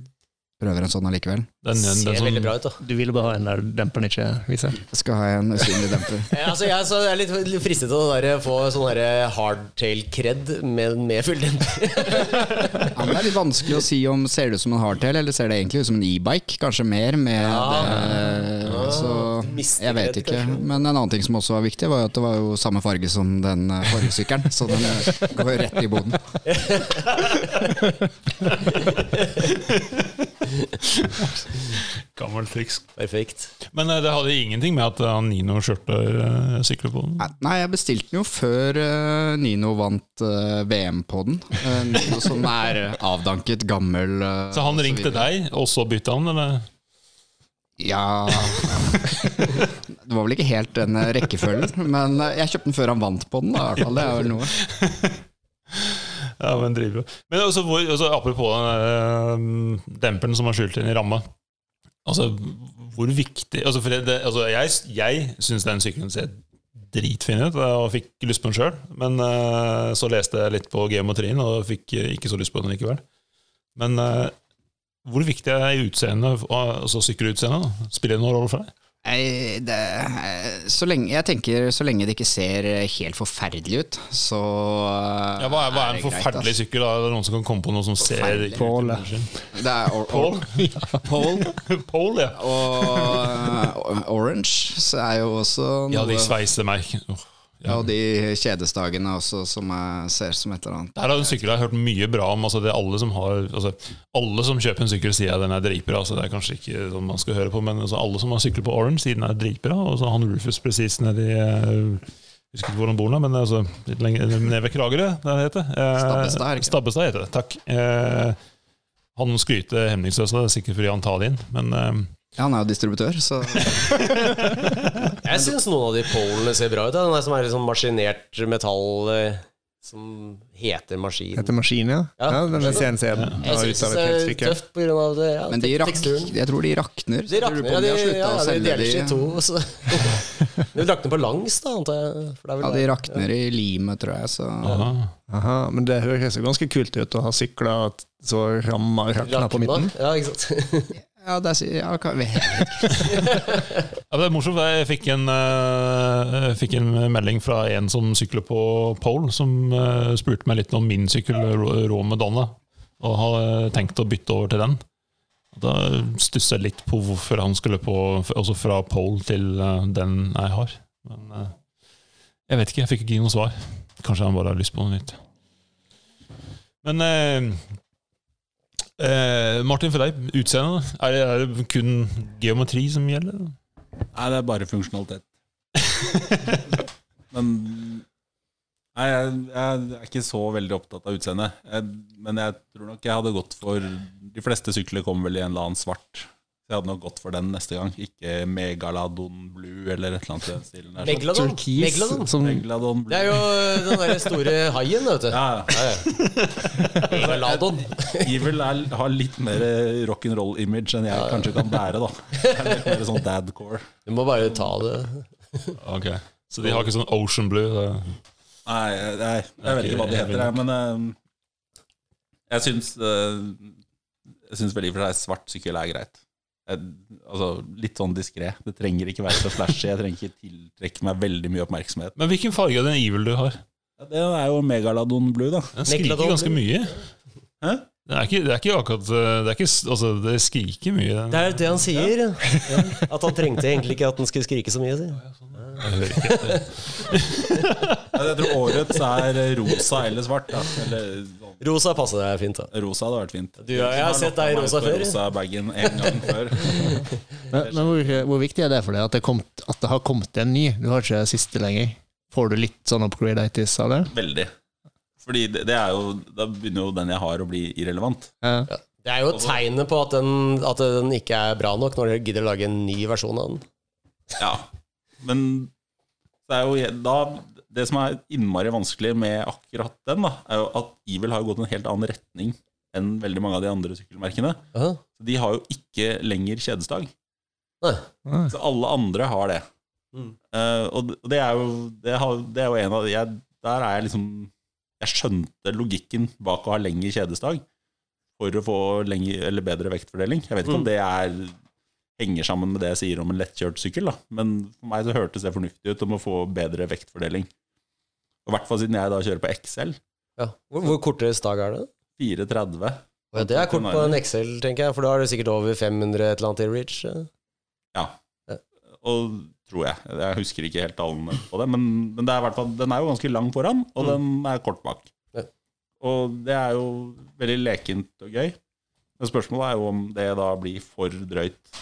prøver en sånn allikevel. Den, den, Ser sånn, veldig bra ut, da. Du vil bare ha en der demperen ikke viser? Jeg skal ha en usynlig demper. Ja, altså, jeg, så jeg er litt, litt fristet til å der, få sånn hardtail-kred med, med fulldemper. Ja, men det er litt vanskelig å si om ser det ut som en hardtail, eller ser det egentlig ut som en e-bike. Kanskje mer med det. Så jeg vet ikke. Men en annen ting som også var viktig, var at det var jo samme farge som den eh, forrige sykkelen. Så den eh, går rett i boden. gammelt triks. Perfekt. Men eh, det hadde ingenting med at han Nino kjørte uh, sykler på den? Nei, jeg bestilte den jo før eh, Nino vant eh, VM på den. Eh, Nino som er avdanket, gammel eh, Så han ringte deg, og så bytta han, eller? Ja Det var vel ikke helt den eh, rekkefølgen, men eh, jeg kjøpte den før han vant på den. Da, i hvert fall. Det er vel noe. Ja, men driver jo. Men også, hvor, også apropos den uh, demperen som er skjult inn i ramma. Altså, hvor viktig altså, det, altså, Jeg, jeg syns den sykkelen ser dritfin ut, og fikk lyst på den sjøl. Men eh, så leste jeg litt på geometrien og fikk eh, ikke så lyst på den likevel. Men eh, hvor viktig er utseendet, altså sykkelutseendet? Spiller det noen rolle for deg? Nei, det, eh, så lenge, jeg tenker så lenge det ikke ser helt forferdelig ut, så eh, Ja, hva er, hva er en forferdelig greit, forferdelig sykkel? da? Er det noen som kan komme på noe som ser Pole Det er or, Paul? or, Paul Paul, ja. og uh, Orange så er jo også noe Ja, de sveisemerkene. Oh, ja, og de kjedesdagene også, som jeg ser som et eller annet. Der er en sykkel jeg har hørt mye bra om. Altså det alle, som har, altså alle som kjøper en sykkel, sier at den er dritbra. Altså det er kanskje ikke sånn man skal høre på, men altså alle som har sykkel på Orange, sier den er dritbra. Og så han Rufus presis nedi eh, husker ikke hvor han bor nå, men altså, litt lenger nede ved Kragerø, heter. Eh, Stabbestad, er det? Stabbestad heter det. Takk. Eh, han skryter hemningsløst, det er sikkert fordi han tar det inn, men eh, Ja, han er jo distributør, så Jeg syns noen av de polene ser bra ut. da. Den der som er litt sånn maskinert metall eh, som heter maskin. Heter maskin, ja? Ja, Ja, den maskin. CNC Jeg ja, syns det er tøft av det. Ja, Men de rak, jeg tror de rakner. De rakner, ja. de, De, ja, de deler seg i to. Så. De rakner på langs, da, antar jeg. For det er vel Ja, de rakner i limet, tror jeg. Så aha. Aha, men det høres jo ganske kult ut å ha sykla så ramma rakna på midten. Ja, ikke sant. ja, det er, ja, Ja, det er morsomt. Jeg fikk en, eh, jeg fikk en melding fra en som sykler på pole, som eh, spurte meg litt om min sykkel, Rå Rå Madonna, og har tenkt å bytte over til den. Da stusser jeg litt på hvorfor han skulle på altså fra pole til eh, den jeg har. Men eh, jeg vet ikke, jeg fikk ikke noe svar. Kanskje han bare har lyst på noe nytt. Men eh, Martin, for deg, utseende. Er det, er det kun geometri som gjelder? Nei, det er bare funksjonalitet. Men Nei, jeg, jeg er ikke så veldig opptatt av utseendet. Men jeg tror nok jeg hadde gått for De fleste sykler kommer vel i en eller annen svart. Så jeg hadde nok gått for den neste gang. Ikke Megaladon Blue eller et eller annet i den stilen. der. Sånn. Megalodon. Turkis Megalodon. som Megalodon Blue. Det er jo den derre store haien, vet du. ja, ja. Megaladon. Evil er, har litt mer rock'n'roll-image enn jeg kanskje kan bære. da Det er litt mer sånn dadcore. Du må bare ta det. Ok Så de har ikke sånn Ocean Blue? Da. Nei, nei, jeg vet ikke hva de heter, jeg, men uh, jeg syns uh, Jeg syns vel i og for seg svart sykkel er greit. Jeg, altså, litt sånn diskré. Det trenger ikke være så flashy. Jeg trenger ikke tiltrekke meg veldig mye oppmerksomhet. Men hvilken farge er den Evil du har? Ja, det er jo Megaladon Blue, da. Den skriker ganske mye. Hæ? Det er ikke, det er ikke akkurat Det, er ikke, altså, det skriker mye. Den. Det er det han sier. Ja. At han trengte egentlig ikke at den skulle skrike så mye. sier. Jeg etter. Ja, Jeg tror årets er rosa eller svart. Da. Eller, sånn. Rosa passer deg fint. da rosa hadde vært fint. Du, jeg har sett deg i rosa før. Rosa-bagen en gang før. Men, men hvor, hvor viktig er det for deg at det, kom, at det har kommet en ny? Du har ikke siste lenger. Får du litt sånn upgrade-itis av det? Veldig. Fordi det, det er jo Da begynner jo den jeg har, å bli irrelevant. Ja. Det er jo tegnet på at den, at den ikke er bra nok, når dere gidder å lage en ny versjon av den. Ja, men det er jo da Det som er innmari vanskelig med akkurat den, da, er jo at Evil har gått en helt annen retning enn veldig mange av de andre sykkelmerkene. Aha. Så de har jo ikke lenger kjedestag. Nei. Så alle andre har det. Mm. Uh, og det- er jo, det har, det er jo en av jeg, Der er jeg liksom Jeg skjønte logikken bak å ha lengre kjedestag for å få lengre, eller bedre vektfordeling. Jeg vet ikke Mm. om det er henger sammen med det jeg sier om en lettkjørt sykkel, da. men for meg så hørtes det fornuftig ut om å få bedre vektfordeling. Og I hvert fall siden jeg da kjører på XL. Ja. Hvor, hvor kortere stag er det? 430. Ja, det er kort på en XL, tenker jeg, for da er det sikkert over 500 et eller annet i reach. Ja. Ja. Og tror jeg. Jeg husker ikke helt tallene på det, men, men det er hvert fall, den er jo ganske lang foran, og Mm. den er kort bak. Ja. Og det er jo veldig lekent og gøy. Men spørsmålet er jo om det da blir for drøyt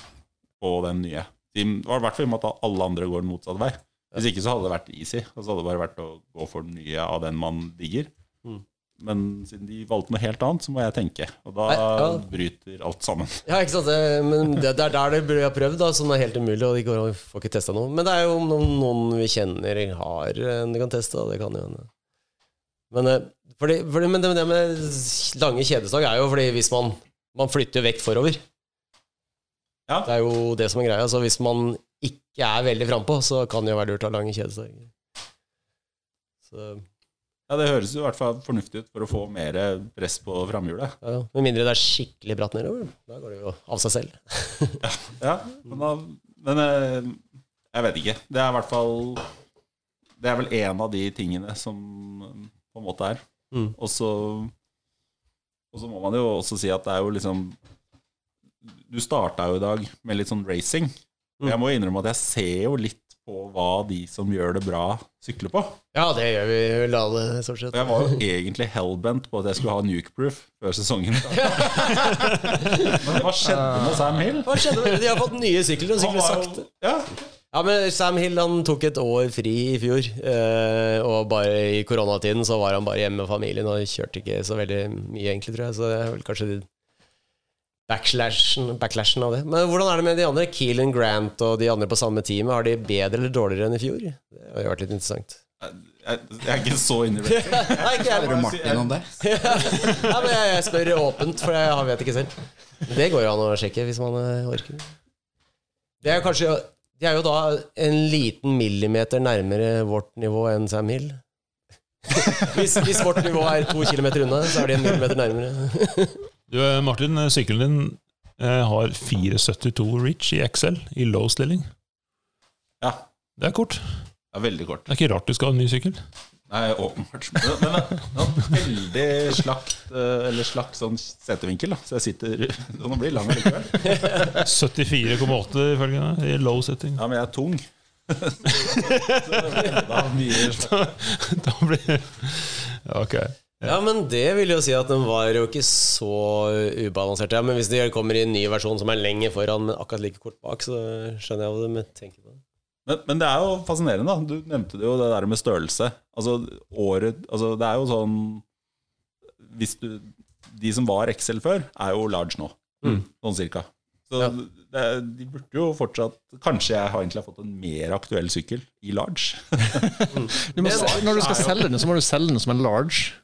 på den nye. I hvert fall i og med at alle andre går den motsatte vei. Hvis ikke så hadde det vært easy. Og så hadde det bare vært å gå for den nye av den man digger. Mm. Men siden de valgte noe helt annet, så må jeg tenke. Og da Nei, ja. bryter alt sammen. Ja, ikke sant? Det, men det, det er der det ha prøvd, da, som er helt umulig, og de går, og får ikke testa noe. Men det er jo noen, noen vi kjenner har en de kan teste, da. det kan jo hende. Men, eh, fordi, fordi, men det, det med lange kjedestag er jo fordi hvis man, man flytter vekt forover Ja. Det er jo det som er greia. Så hvis man ikke er veldig frampå, så kan det jo være lurt å ha lange kjedestag. Ja, Det høres jo i hvert fall fornuftig ut for å få mer press på framhjulet. ja, Med mindre det er skikkelig bratt nedover. Da går det jo av seg selv. Ja, men, da, men eh, jeg vet ikke. Det er i hvert fall Det er vel en av de tingene som på en måte er. Mm. Og så Og så må man jo også si at det er jo liksom Du starta jo i dag med litt sånn racing. Og jeg må innrømme at jeg ser jo litt på hva de som gjør det bra, sykler på. Ja, det gjør vi vel alle, stort sett. Og jeg var jo egentlig hellbent på at jeg skulle ha nukeproof før sesongen. Men hva skjedde med Sam Hill? Hva skjedde? De har fått nye sykler. og sykler sakte. Ja, Ja, men Sam Hill han tok et år fri i fjor. Eh, og bare i koronatiden så var han bare hjemme med familien og kjørte ikke så veldig mye, egentlig, tror jeg. Så det er vel kanskje backslashen, backlashen av det. Men hvordan er det med de andre? Keelan Grant og de andre på samme teamet. Har de bedre eller dårligere enn i fjor? Det har jo vært litt interessant. jeg, jeg er ikke så inne i det. Jeg. Spør du Martin om det? Nei, men jeg, jeg spør åpent, for jeg vet ikke selv. Det går jo an å sjekke hvis man eh, orker. Det er kanskje De er jo da en liten millimeter nærmere vårt nivå enn Sam Hill. Hvis, hvis vårt nivå er to kilometer unna, så er de en millimeter nærmere. Du, eh, Martin, sykkelen din eh, har 472 reach i XL i low stilling. Ja, Det er kort. det er veldig kort. Det er ikke rart du skal ha en ny sykkel. Nei, åpenbart. Men, det veldig slakt eh, Eller slakt sånn setevinkel, da. Så jeg sitter Den blir lang likevel. 74,8 ifølge deg i low setting. Ja, men jeg er tung. Så det blir mye slakt. Da blir Ok. Ja, men det vil jo si at den var jo ikke så ubalansert. Ja, men hvis de kommer i en ny versjon som er lenger foran, men akkurat like kort bak, så skjønner jeg hva de tenker på. Men, men det er jo fascinerende, da. Du nevnte det jo, det der med størrelse. Altså, året Altså, det er jo sånn Hvis du De som var Excel før, er jo large nå. Mm. Sånn cirka. Så Ja. det, de burde jo fortsatt Kanskje jeg har egentlig fått en mer aktuell sykkel i large. Du må, når du skal selge den, så må du selge den som en large.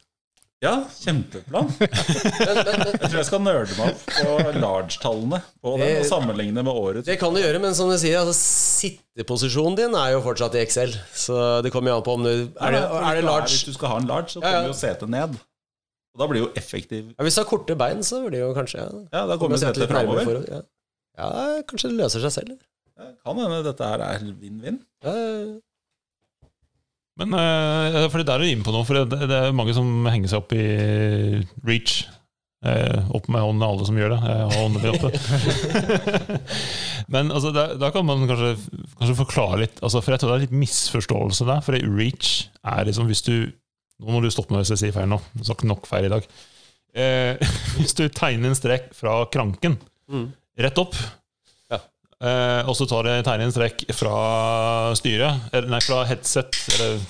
Ja, kjempeplan. Jeg tror jeg skal nerde meg opp på large-tallene på den, og sammenligne med året. Det kan du gjøre, men som du sier, altså, sitteposisjonen din er jo fortsatt i Excel. Så det kommer jo an på om du Er det, er det large? Hvis du skal ha en large, så kommer jo setet ned. Og da blir jo effektiv Ja, hvis du har korte bein, så blir det jo kanskje ja. Ja, da Kommer setet framover. Ja. ja, kanskje det løser seg selv. Ja, Kan hende dette her er vinn-vinn. Ja, ja. Men uh, fordi der er du inne på noe, for det, det er mange som henger seg opp i reach. Uh, opp med hånden, alle som gjør det. Jeg har hånden oppe. Men altså, da, da kan man kanskje, kanskje forklare litt altså, For jeg tror det er litt misforståelse der. For reach er liksom hvis du Nå må du stoppe meg hvis jeg sier feil nå. Jeg har sagt nok feil i dag. Uh, hvis du tegner en strek fra kranken Mm. rett opp. Eh, og så tar du tegner en strekk fra styret, eller nei, fra headset, eller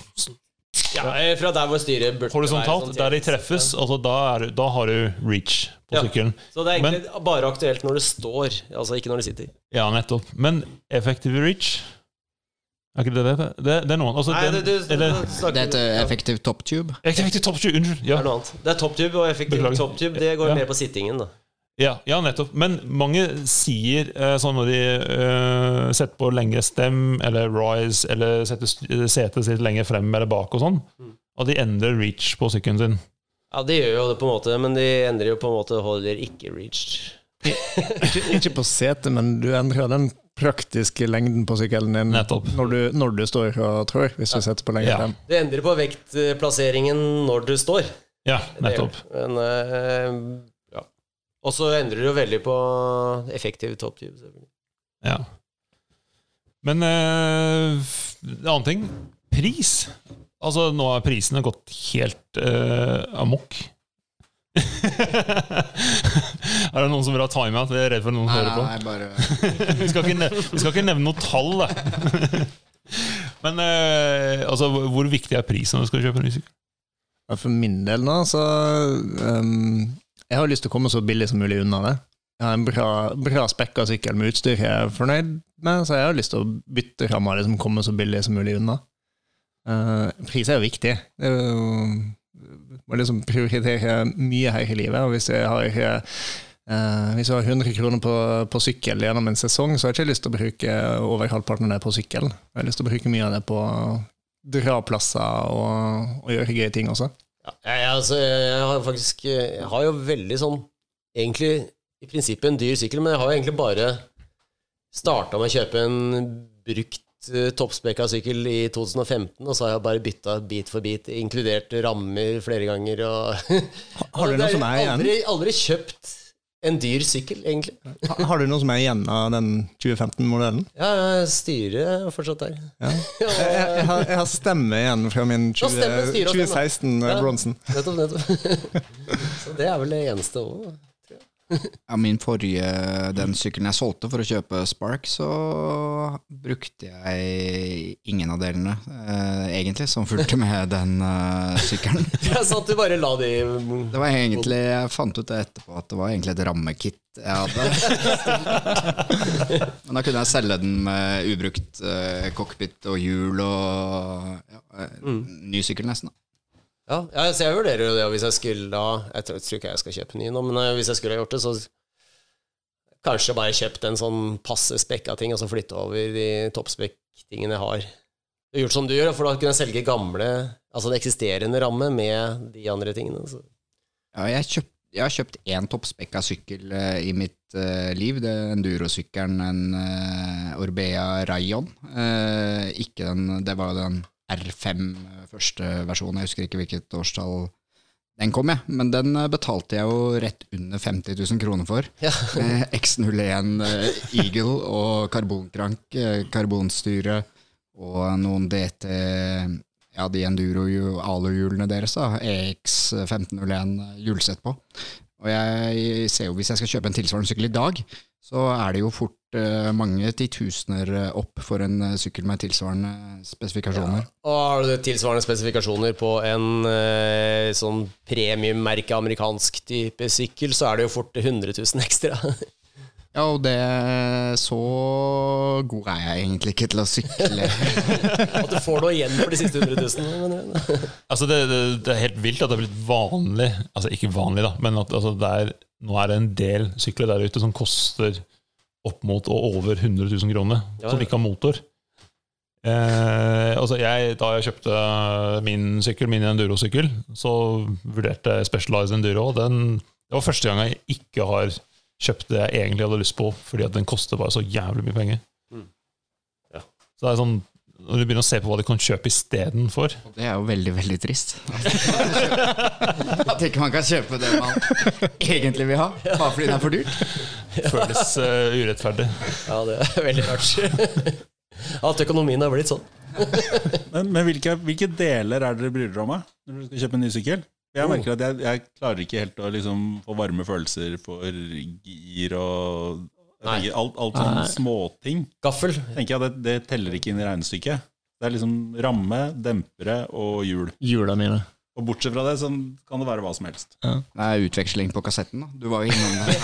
Ja, eh, fra der hvor styret burde horisontalt, være, sånn der de treffes, altså da, er, da har du reach på Ja. sykkelen. Så det er egentlig bare aktuelt når du står, altså ikke når du sitter. Ja, nettopp. Men effektiv reach Er ikke det det? Det, det er noe altså, Nei, den- det, du, eller, snakker- Det heter effektiv top tube. Effektiv top 20, unnskyld! Det er noe annet. Det er topptube, og effektiv Beklager. topptube det går Ja. mer på sittingen. da Ja, ja, nettopp. Men mange sier eh, sånn når de uh, setter på lengre stem eller rise, eller setter setet sitt lenger frem eller bak og sånn, Mm. og de endrer reach på sykkelen sin. Ja, De gjør jo det på en måte, men de endrer jo på en måte holder ikke reached. Ikke, ikke på setet, men du endrer den praktiske lengden på sykkelen din Nettopp. når du, når du står og trår, hvis du setter på lenger Ja. frem. Det endrer på vektplasseringen når du står. Ja, nettopp. Men, eh, ja. Og så endrer det jo veldig på effektiv topptube. selvfølgelig. Ja. Men eh, en annen ting pris. Altså, nå har prisene gått helt eh, amok. er det noen som vil ha timeout? Jeg er redd for noen Nei, hører på. nei, bare vi, skal ikke nevne, vi skal ikke nevne noe tall, da. Men eh, altså, hvor viktig er prisen når du skal kjøpe en ny sykkel? For min del nå, så um, Jeg har lyst til å komme så billig som mulig unna det. Jeg har en bra, bra spekka sykkel med utstyr jeg er fornøyd med, så jeg har lyst til å bytte ramma og komme kommer så billig som mulig unna. Uh, pris er jo viktig. Det er jo, må liksom prioritere mye her i livet. Og hvis jeg har eh, hvis jeg har 100 kroner på, på sykkel gjennom en sesong, så har jeg ikke lyst til å bruke over halvparten av det på sykkel. Jeg har lyst til å bruke mye av det på draplasser og, og gjøre gøye ting også. Ja, jeg, altså, jeg har faktisk Jeg har jo veldig sånn Egentlig i prinsippet en dyr sykkel, men jeg har jo egentlig bare starta med å kjøpe en brukt uh, toppspekka sykkel i 2015, og så har jeg bare bytta bit for bit, inkludert rammer flere ganger og Har du noe som er igjen? Aldri, aldri kjøpt en dyr sykkel, egentlig. Ha- Har du noe som er igjen av den 2015-modellen? Ja, jeg styrer fortsatt der. Ja. Jeg, jeg, har, jeg har stemme igjen fra min 20, stemme, styre og stemme. 2016 Ja. Bronsen. Nettopp, nettopp. Så det er vel det eneste òg. Ja, min forrige, den sykkelen jeg solgte for å kjøpe Spark, så brukte jeg ingen av delene, eh, egentlig, som fulgte med den eh, sykkelen. Sånn at du bare la de Det var egentlig, Jeg fant ut det etterpå at det var egentlig et rammekit jeg hadde. Men da kunne jeg selge den med ubrukt eh, cockpit og hjul og ja, eh, ny sykkel, nesten. da. Ja, ja, så jeg vurderer jo det, og hvis jeg skulle da Jeg tror, tror ikke jeg skal kjøpe ny nå, men eh, hvis jeg skulle ha gjort det, så kanskje bare kjøpt en sånn passe spekka ting, og så flytte over de toppspekk-tingene jeg har. Gjort som du gjør, for da kunne jeg selge gamle, altså det eksisterende ramme med de andre tingene. Så. Ja, jeg, kjøpt, jeg har kjøpt én toppspekka sykkel eh, i mitt eh, liv. Det er endurosykkelen, en uh, Orbea Rayon. Eh, ikke den, det var den R5 første versjonen, jeg husker ikke hvilket årstall den kom, jeg. Men den eh, betalte jeg jo rett under 50 000 kroner for. Ja. Eh, X01 eh, Eagle og karbonkrank, eh, karbonstyre og noen DT ja, de enduro-aluhjulene deres, da, EX 1501 hjulsett på. Og jeg ser jo, hvis jeg skal kjøpe en tilsvarende sykkel i dag, så er det jo fort eh, mange titusener eh, opp for en eh, sykkel med tilsvarende spesifikasjoner. Og har du tilsvarende spesifikasjoner på en eh, sånn premiummerke amerikansk type sykkel, så er det jo fort 100 000 ekstra. Ja, og det Så god er jeg egentlig ikke til å sykle. At du får noe igjen for de siste 100 000. Men, Altså det, det, det er helt vilt at det er blitt vanlig Altså ikke vanlig, da, men at altså, det er, nå er det en del sykler der ute som koster opp mot og over 100 000 kroner, Ja, som ikke har motor. Eh, altså jeg, da jeg kjøpte min sykkel, min endurosykkel, så vurderte jeg Specialized Enduro. Den, det var første gang jeg ikke har kjøpt det jeg egentlig hadde lyst på, fordi at den koster bare så jævlig mye penger. Mm. Ja. Så det er sånn når du begynner å se på hva de kan kjøpe istedenfor det er jo veldig, veldig trist. At ikke man kan kjøpe det man egentlig vil ha, bare fordi det er for dyrt. føles uh, urettferdig. ja, det er veldig rart. At økonomien er blitt sånn. Men, men hvilke, hvilke deler er det dere bryr dere om når du skal kjøpe en ny sykkel? Jeg merker at jeg, jeg klarer ikke helt å liksom få varme følelser for gir og. Tenker, alt, alt sånne Nei. småting Gaffel. tenker jeg det, det teller ikke inn i regnestykket. Det er liksom ramme, dempere og hjul. Hjula mine. Og bortsett fra det så kan det være hva som helst. Det er utveksling på kassetten, da. Du var jo innom det.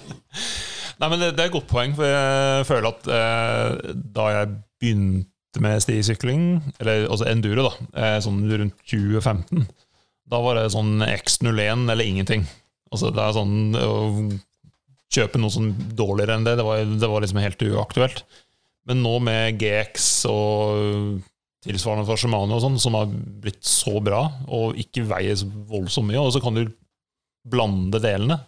Nei, men det, det er et godt poeng, for jeg føler at eh, da jeg begynte med stisykling, eller altså enduro, da, eh, sånn rundt 2015, da var det sånn X01 eller ingenting. Altså det er sånn å kjøpe noe sånn dårligere enn det, det var, det var liksom helt uaktuelt. Men nå med GX og tilsvarende for Shimano og sånn, som har blitt så bra, og ikke veier så voldsomt mye, og så kan du blande delene,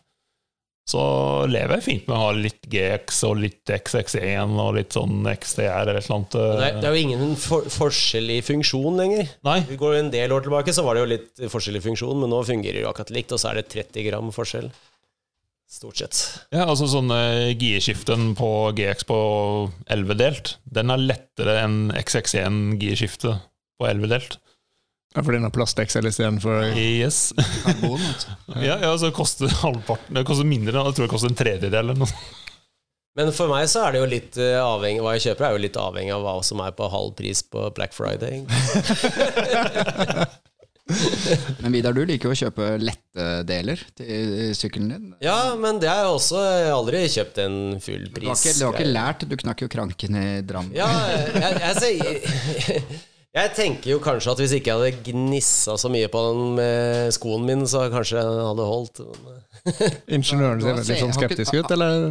så lever jeg fint med å ha litt GX og litt XX1 og litt sånn XDR eller et eller annet. Det er, det er jo ingen for, forskjell i funksjon lenger. Nei, Vi går en del år tilbake, så var det jo litt forskjell i funksjon, men nå fungerer det jo akkurat likt, og så er det 30 gram forskjell. Stort sett. ja, altså sånn Gearskiften girskiften på GX på 11-delt, den er lettere enn XX1 girskifte på 11-delt. Ja, For den har plast-XL istedenfor Yes. Karbon. Ja, ja, så koster halvparten Det koster mindre, jeg tror det koster en tredjedel eller noe. Men for meg så er det jo litt eh, avhengig Hva jeg kjøper, er jo litt avhengig av hva som er på halv pris på Black Friday. Men Vidar, du liker jo å kjøpe lette deler til sykkelen din. Ja, men det har jeg også Jeg har aldri kjøpt en full Du har pris. ikke, du har ikke lært, du knakk jo kranken i Drammen. Ja, jeg, jeg, jeg, jeg tenker jo kanskje at hvis ikke jeg hadde gnissa så mye på den med skoen min, så kanskje jeg hadde holdt. Men, Ingeniøren ser litt sånn skeptisk ut, eller?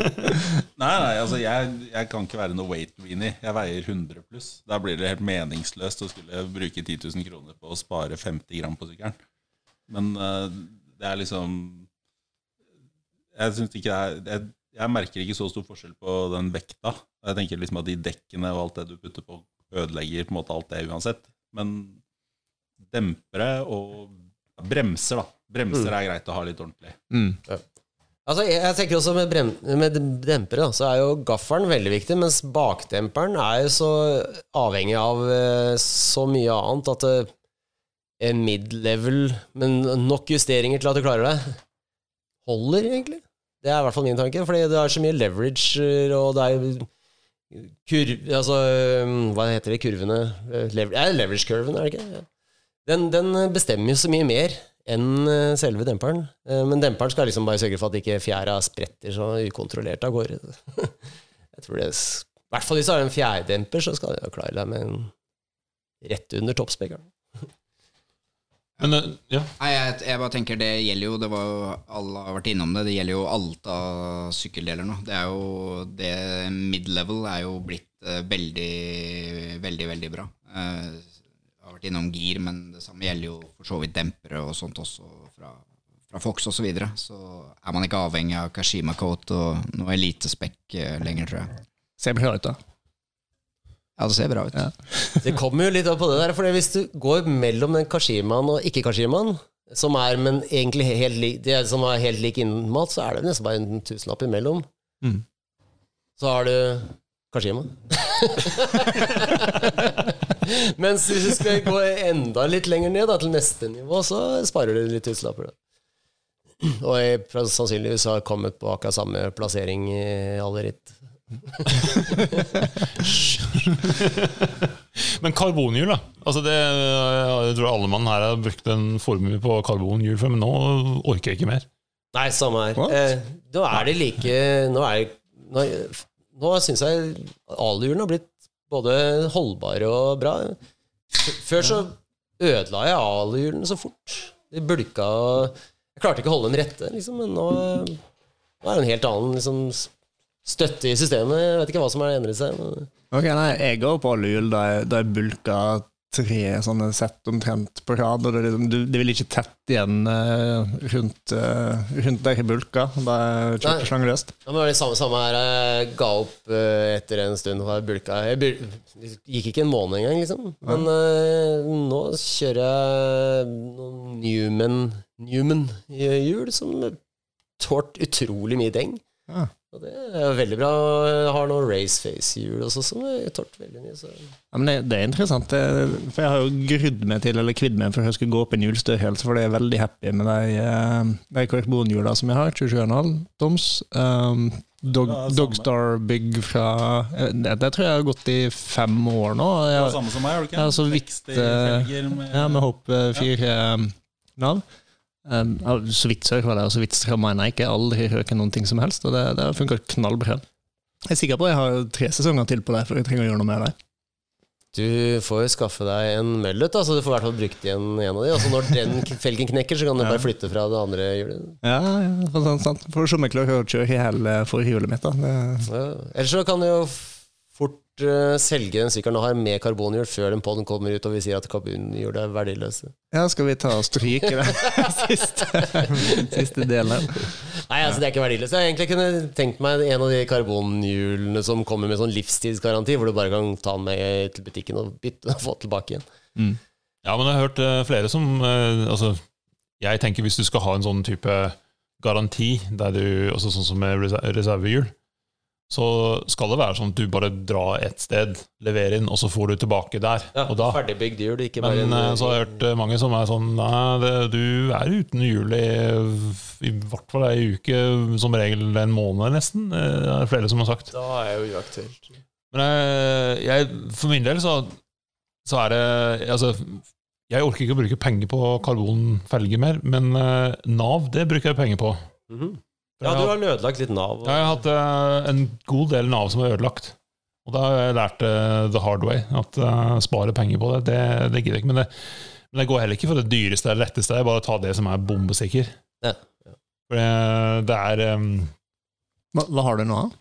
Nei, nei, altså jeg, jeg kan ikke være noe weight weenie. Jeg veier 100 pluss. Da blir det helt meningsløst å skulle bruke 10 000 kroner på å spare 50 gram på sykkelen. Men uh, det er liksom Jeg syns ikke det er jeg, jeg merker ikke så stor forskjell på den vekta. Jeg tenker liksom at de dekkene og alt det du putter på, ødelegger på en måte alt det uansett. Men dempere og bremser, da. Bremser er greit å ha litt ordentlig. Mm. altså, jeg, jeg tenker også med, brem, med dempere, da, så er jo gaffelen veldig viktig, mens bakdemperen er jo så avhengig av eh, så mye annet at det er mid-level, men nok justeringer til at du klarer det, holder egentlig. Det er i hvert fall min tanke, fordi det er så mye leverage, og det er kurv... Altså, hva heter det, kurvene? Lever, er leverage-kurven, er det ikke? Den, den bestemmer jo så mye mer enn eh, selve demperen. Eh, Men demperen skal liksom bare sørge for at ikke fjæra spretter så ukontrollert av gårde. Jeg tror det I hvert fall hvis du har en fjærdemper, så skal du klare deg med en rett under toppspekeren. Men eh, ja, Nei, jeg, jeg bare tenker det gjelder jo, det var jo, alle har vært innom det, det gjelder jo alt av sykkeldeler nå. Det er jo, det mid-level er jo blitt eh, veldig, veldig, veldig bra. Eh, har vært innom gir, men det samme gjelder jo for så vidt dempere og sånt også fra, fra Fox og så videre. Så er man ikke avhengig av Kashima Coat og noe elitespekk eh, lenger, tror jeg. Ser bra ut, da. Ja, det ser bra ut. Ja. Det kommer jo litt opp på det der, for hvis du går mellom den Kashimaen og ikke-Kashimaen, som er men egentlig helt lik, det som er helt lik innmat, så er det nesten bare en tusenlapp imellom. Mm. Så har du Kashima. Mens hvis du skal gå enda litt lenger ned, da, til neste nivå, så sparer du litt tusenlapper. Da. Og jeg sannsynligvis har kommet på akkurat samme plassering i alle ritt. Men karbonhjul, da. Altså det, jeg tror alle mann her har brukt en formue på karbonhjul før, men nå orker jeg ikke mer. Nei, samme her. Eh, nå er det like Nå, er, nå, nå syns jeg aluhjulene har blitt både holdbare og bra. Før så ødela jeg aluhjulene så fort. De bulka Jeg klarte ikke å holde den rette, liksom, men nå, nå er det en helt annen liksom, støtte i systemet. Jeg vet ikke hva som har endret seg. Men Ok, nei, Jeg går på alle hjul da da jeg bulka tre sånne sett omtrent på rad. og Det, liksom- det vil ikke tett igjen uh, rundt, uh, rundt der i bulka. Da er Nei. løst. Ja, men det var det samme, samme her. Jeg ga opp uh, etter en stund. Var bulka. Jeg det gikk ikke en måned engang, liksom. Men eh, nå kjører jeg noen Newman Newman-hjul som tålt utrolig mye deng. Ja. Og det er veldig bra. Jeg har noen Raceface-hjul også som tålt veldig mye. Så. Ja, men det, det er interessant, det, for jeg har jo grudd meg til, eller kvidd meg for at jeg skulle gå opp en hjulstørrelse, for jeg er veldig happy med de, eh, de karbonhjula som jeg har, 27,5 toms. Um, Dog, Ja. Dogstar Bygg fra eh, det, det tror jeg har gått i fem år nå. Jeg, Det er samme som meg, har du ikke? Jeg har så vidt, 60 felger med, ja, med Hope 4 Nav. Um, så vidt sørhvaler og så vidt stramma jeg ikke. Aldri røker noen ting som helst, og det, det har funka knallbra. Jeg er sikker på jeg har tre sesonger til på det før jeg trenger å gjøre noe med det. Du får jo skaffe deg en mellet, da, så du får i hvert fall brukt igjen en av de. Og så når den felgen knekker, så kan du bare flytte fra det andre hjulet. Ja, ja, for sant, sant. Får se om jeg klarer å kjøre hele forhjulet mitt. da. Det, Ja. Ellers så kan du jo fort uh, selge den sykkelen du har med karbonhjul før den podden kommer ut og vi sier at karbonhjul er verdiløse. ja, skal vi ta og stryke den siste, siste delen? Nei, altså det er ikke verdiløst. Jeg egentlig kunne tenkt meg en av de karbonhjulene som kommer med sånn livstidsgaranti, hvor du bare kan ta den med til butikken og bytte og få tilbake igjen. Ja, men jeg har hørt eh, flere som eh, Altså, jeg tenker hvis du skal ha en sånn type garanti, der du, også sånn som med reser- reservehjul, så skal det være sånn at du bare drar et sted, leverer inn, og så får du tilbake der Ja, og da. Ferdigbygd hjul, ikke bare Men en eh, så har jeg hørt eh, mange som er sånn Nei, det, du er uten hjul i, i hvert fall ei uke, som regel en måned nesten. eh, Det er flere som har sagt. Da er jo uaktuelt. Men jeg, jeg, for min del så, så er det Altså, jeg orker ikke å bruke penger på karbonfelge mer, men Nav, det bruker jeg penger på. Mhm. For Ja, du har- ødelagt litt Nav. Ja, Jeg har hatt uh, en god del Nav som er ødelagt. Og da har jeg lært uh, the hard way. At uh, spare penger på det, det, det gidder jeg ikke. Men det, men det, går heller ikke for det dyreste eller letteste. Jeg bare ta det som er bombesikker. Ja, For det, det er um, Hva, hva har du nå? da?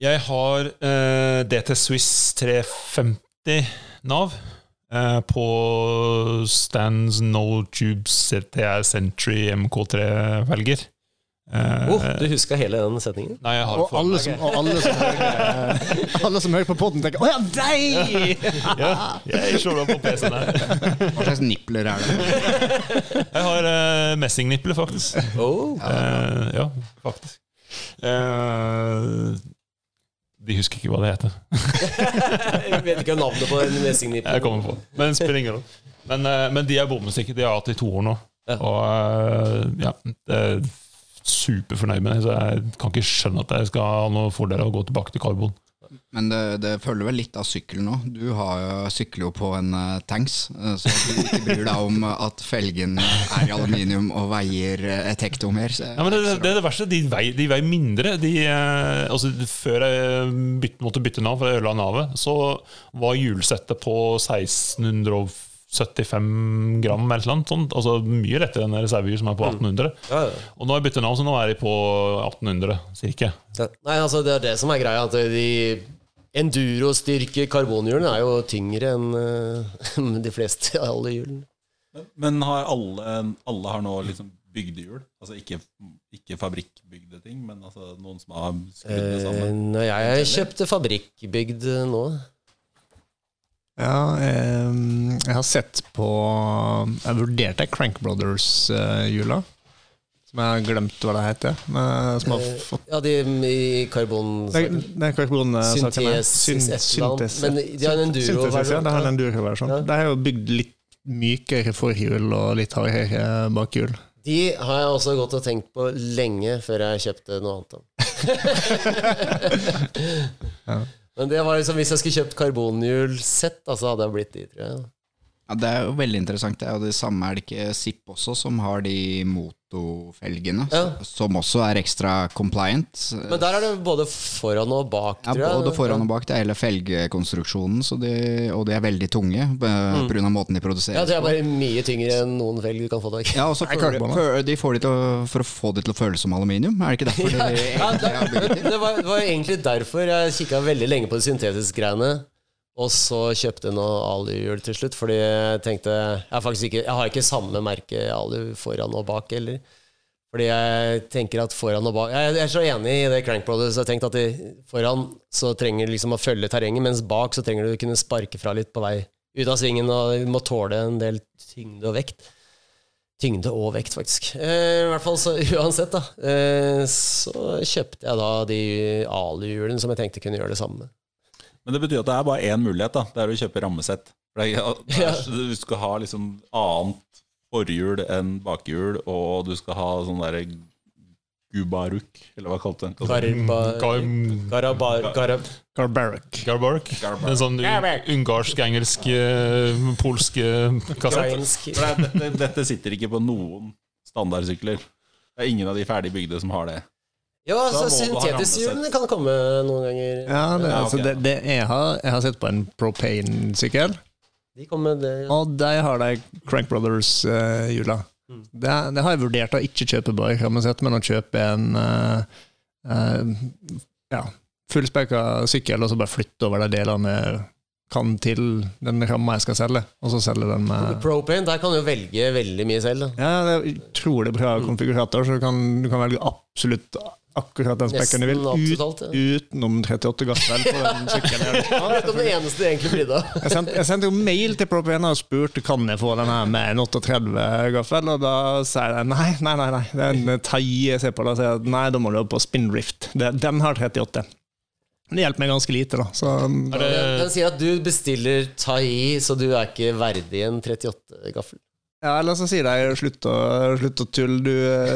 Jeg har uh, DT Swiss 350 Nav Uh, på Stands No Tubes CTR Century MK3-velger. Eh, Oh, du huska hele den setningen? Nei, jeg har Og alle som, og alle som, hører, alle som hører på podden, tenker 'Å ja, deg!' ja, Jeg slår opp på PC-en her. Hva slags nipler er det? Jeg har uh, messingnipler, faktisk. Oh. Uh, ja, faktisk. Uh, de husker ikke hva det heter. Jeg vet ikke navnet på den messingnippen. Jeg kommer på Men spiller ingen rolle. Men, eh, men de er bomusikk De har hatt i to år nå. Ja. Og eh, ja, det superfornøyd med det. Så jeg kan ikke skjønne at jeg skal ha noen fordel av å gå tilbake til karbon. Men det, det følger vel litt av sykkelen nå. Du har jo, sykler jo på en uh, tanks, eh, så du ikke bryr deg om at felgen er i aluminium og veier eh, et hekto mer. så- Ja, men det, det er det verste. De veier, de veier mindre. De, uh, altså, før jeg bytte, måtte bytte nav, for jeg ødela navet, så var hjulsettet på 1675 gram eller noe sånt. Altså mye lettere enn reservehjul som er på 1800. Ja, ja. Og nå har jeg byttet navn, så nå er de på 1800 cirka. Nei, altså Det er det som er greia. At de endurostyrke karbonhjulene er jo tyngre enn uh, de fleste av alle hjulene. Men har alle, alle har nå liksom bygde hjul? Altså ikke, ikke fabrikkbygde ting, men altså noen som har skrudd det Eh, sammen? når jeg kjøpte fabrikkbygd eh, nå Ja, jeg, jeg har sett på Jeg vurderte Crank Brothers-hjula. som jeg har glemt hva det heter. Som har Eh, fått Ja, de i karbon... Det er, karbonsakene. Syntesis et. Men de har en ja. enduro-versjon. Det har en enduro-versjon. Ja. Det er jo bygd litt mykere forhjul og litt hardere bakhjul. De har jeg også gått og tenkt på lenge før jeg kjøpte noe annet. Ja. Men det var liksom hvis jeg skulle kjøpt karbonhjulsett, så hadde jeg blitt de, tror jeg. Ja, det er jo veldig interessant. Det er jo det samme, er det ikke Zipp også, som har de motofelgene, Ja. som også er ekstra compliant. Men der er det både foran og bak, Ja, tror jeg. både foran og bak. Det er hele felgekonstruksjonen, så de, og de er veldig tunge Mm. på av måten de produseres Ja, det er bare mye tyngre enn noen felg du kan få tak i. Ja, og så de får de til å, for å få det til å føles som aluminium. Er det ikke derfor de Ja, det, det, var, det var egentlig derfor jeg kikka veldig lenge på de syntetiske greiene. Og så kjøpte jeg noe aluhjul til slutt, fordi jeg tenkte Jeg ikke Jeg har ikke samme merke alu foran og bak heller. Fordi jeg tenker at foran og bak Jeg jeg er så enig i det Crank Brothers har tenkt at de, foran så trenger du liksom å følge terrenget, mens bak så trenger du å kunne sparke fra litt på vei ut av svingen, og du må tåle en del tyngde og vekt. Tyngde og vekt, faktisk. Eh, I hvert fall så uansett, da. Eh, så kjøpte jeg da de aluhjulene som jeg tenkte kunne gjøre det samme. Men det betyr at det er bare én mulighet, da. Det er å kjøpe rammesett. Det det Ja. du skal ha liksom annet forhjul enn bakhjul, og du skal ha sånn derre gubaruk, eller hva kalte det? Garbaruk. Gar- Garabar, Garab, Garbarek. Garbark. En sånn ungarsk, engelsk, eh, polsk eh, kassett. dette sitter ikke på noen standardsykler. Det er ingen av de ferdig bygde som har det. Ja, altså, syntetisk syntetishjulene kan komme noen ganger. Ja, det, Ja, altså, det, det, jeg, har, jeg har sett på en propane-sykkel, De det. og de har de Crank Brothers-hjula. Mm. det, det har jeg vurdert å ikke kjøpe bare men å kjøpe en uh, ja, fullspekka sykkel, og så bare flytte over de delene kan til den ramma jeg skal selge, og så selge den med Propane, der kan du velge veldig mye selv. Da. Ja, det er utrolig bra Mm. konfigurator, så du kan, du kan velge absolutt akkurat den spekken du vil, ut, utenom 38 gassfell på den sykkelen. Det den eneste egentlig blir. Jeg sendte, jeg sendte jo mail til Propena og spurte kan jeg få den her med en 38 gaffel, og da sier de nei, nei, nei, nei. det er en Tai jeg ser på. Da sier jeg nei, da må du opp på Spindrift. Den har 38. Det hjelper meg ganske lite, da. Så, Er det, Den, sier at du bestiller Tai, så du er ikke verdig en 38-gaffel. Ja, eller så sier de slutt å, slutt å tulle, du,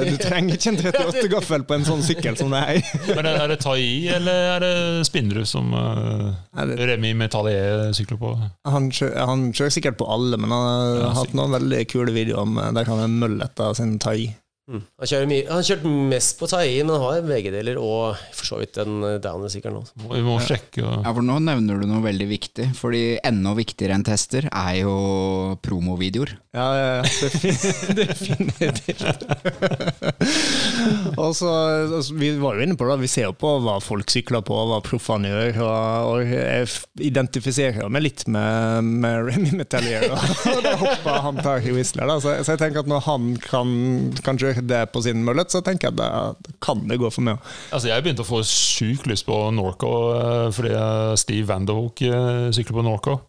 du trenger ikke en 38 gaffel på en sånn sykkel som det er. er det, er det Tai, eller er det Spinnerud som uh, det- Remi Metallier sykler på? Han kjører, sikkert på alle, men han har Ja, hatt noen veldig kule videoer om der kan han mølle etter sin Tai. Han, kjører mye, han har kjørt mest på Tai, men han har begge deler, og for så vidt den Downer-sykkelen nå. Vi må sjekke. og- Ja, for nå nevner du noe veldig viktig. Fordi enda viktigere enn tester er jo promovideoer. Ja, ja, ja. Defin- definitivt. og så, altså, Vi var jo inne på det, vi ser jo på hva folk sykler på, hva proffene gjør. Og, og jeg identifiserer meg litt med, med Remy Metallier. Og da hopper han Terry Whistler. Da. Så, så jeg tenker at når han kan, kan kjøre det på sin møllet, så tenker jeg at det kan det gå for meg òg. Altså, jeg begynte å få sjukt lyst på Norco eh, fordi Steve Vanderhook eh, sykler på Norco.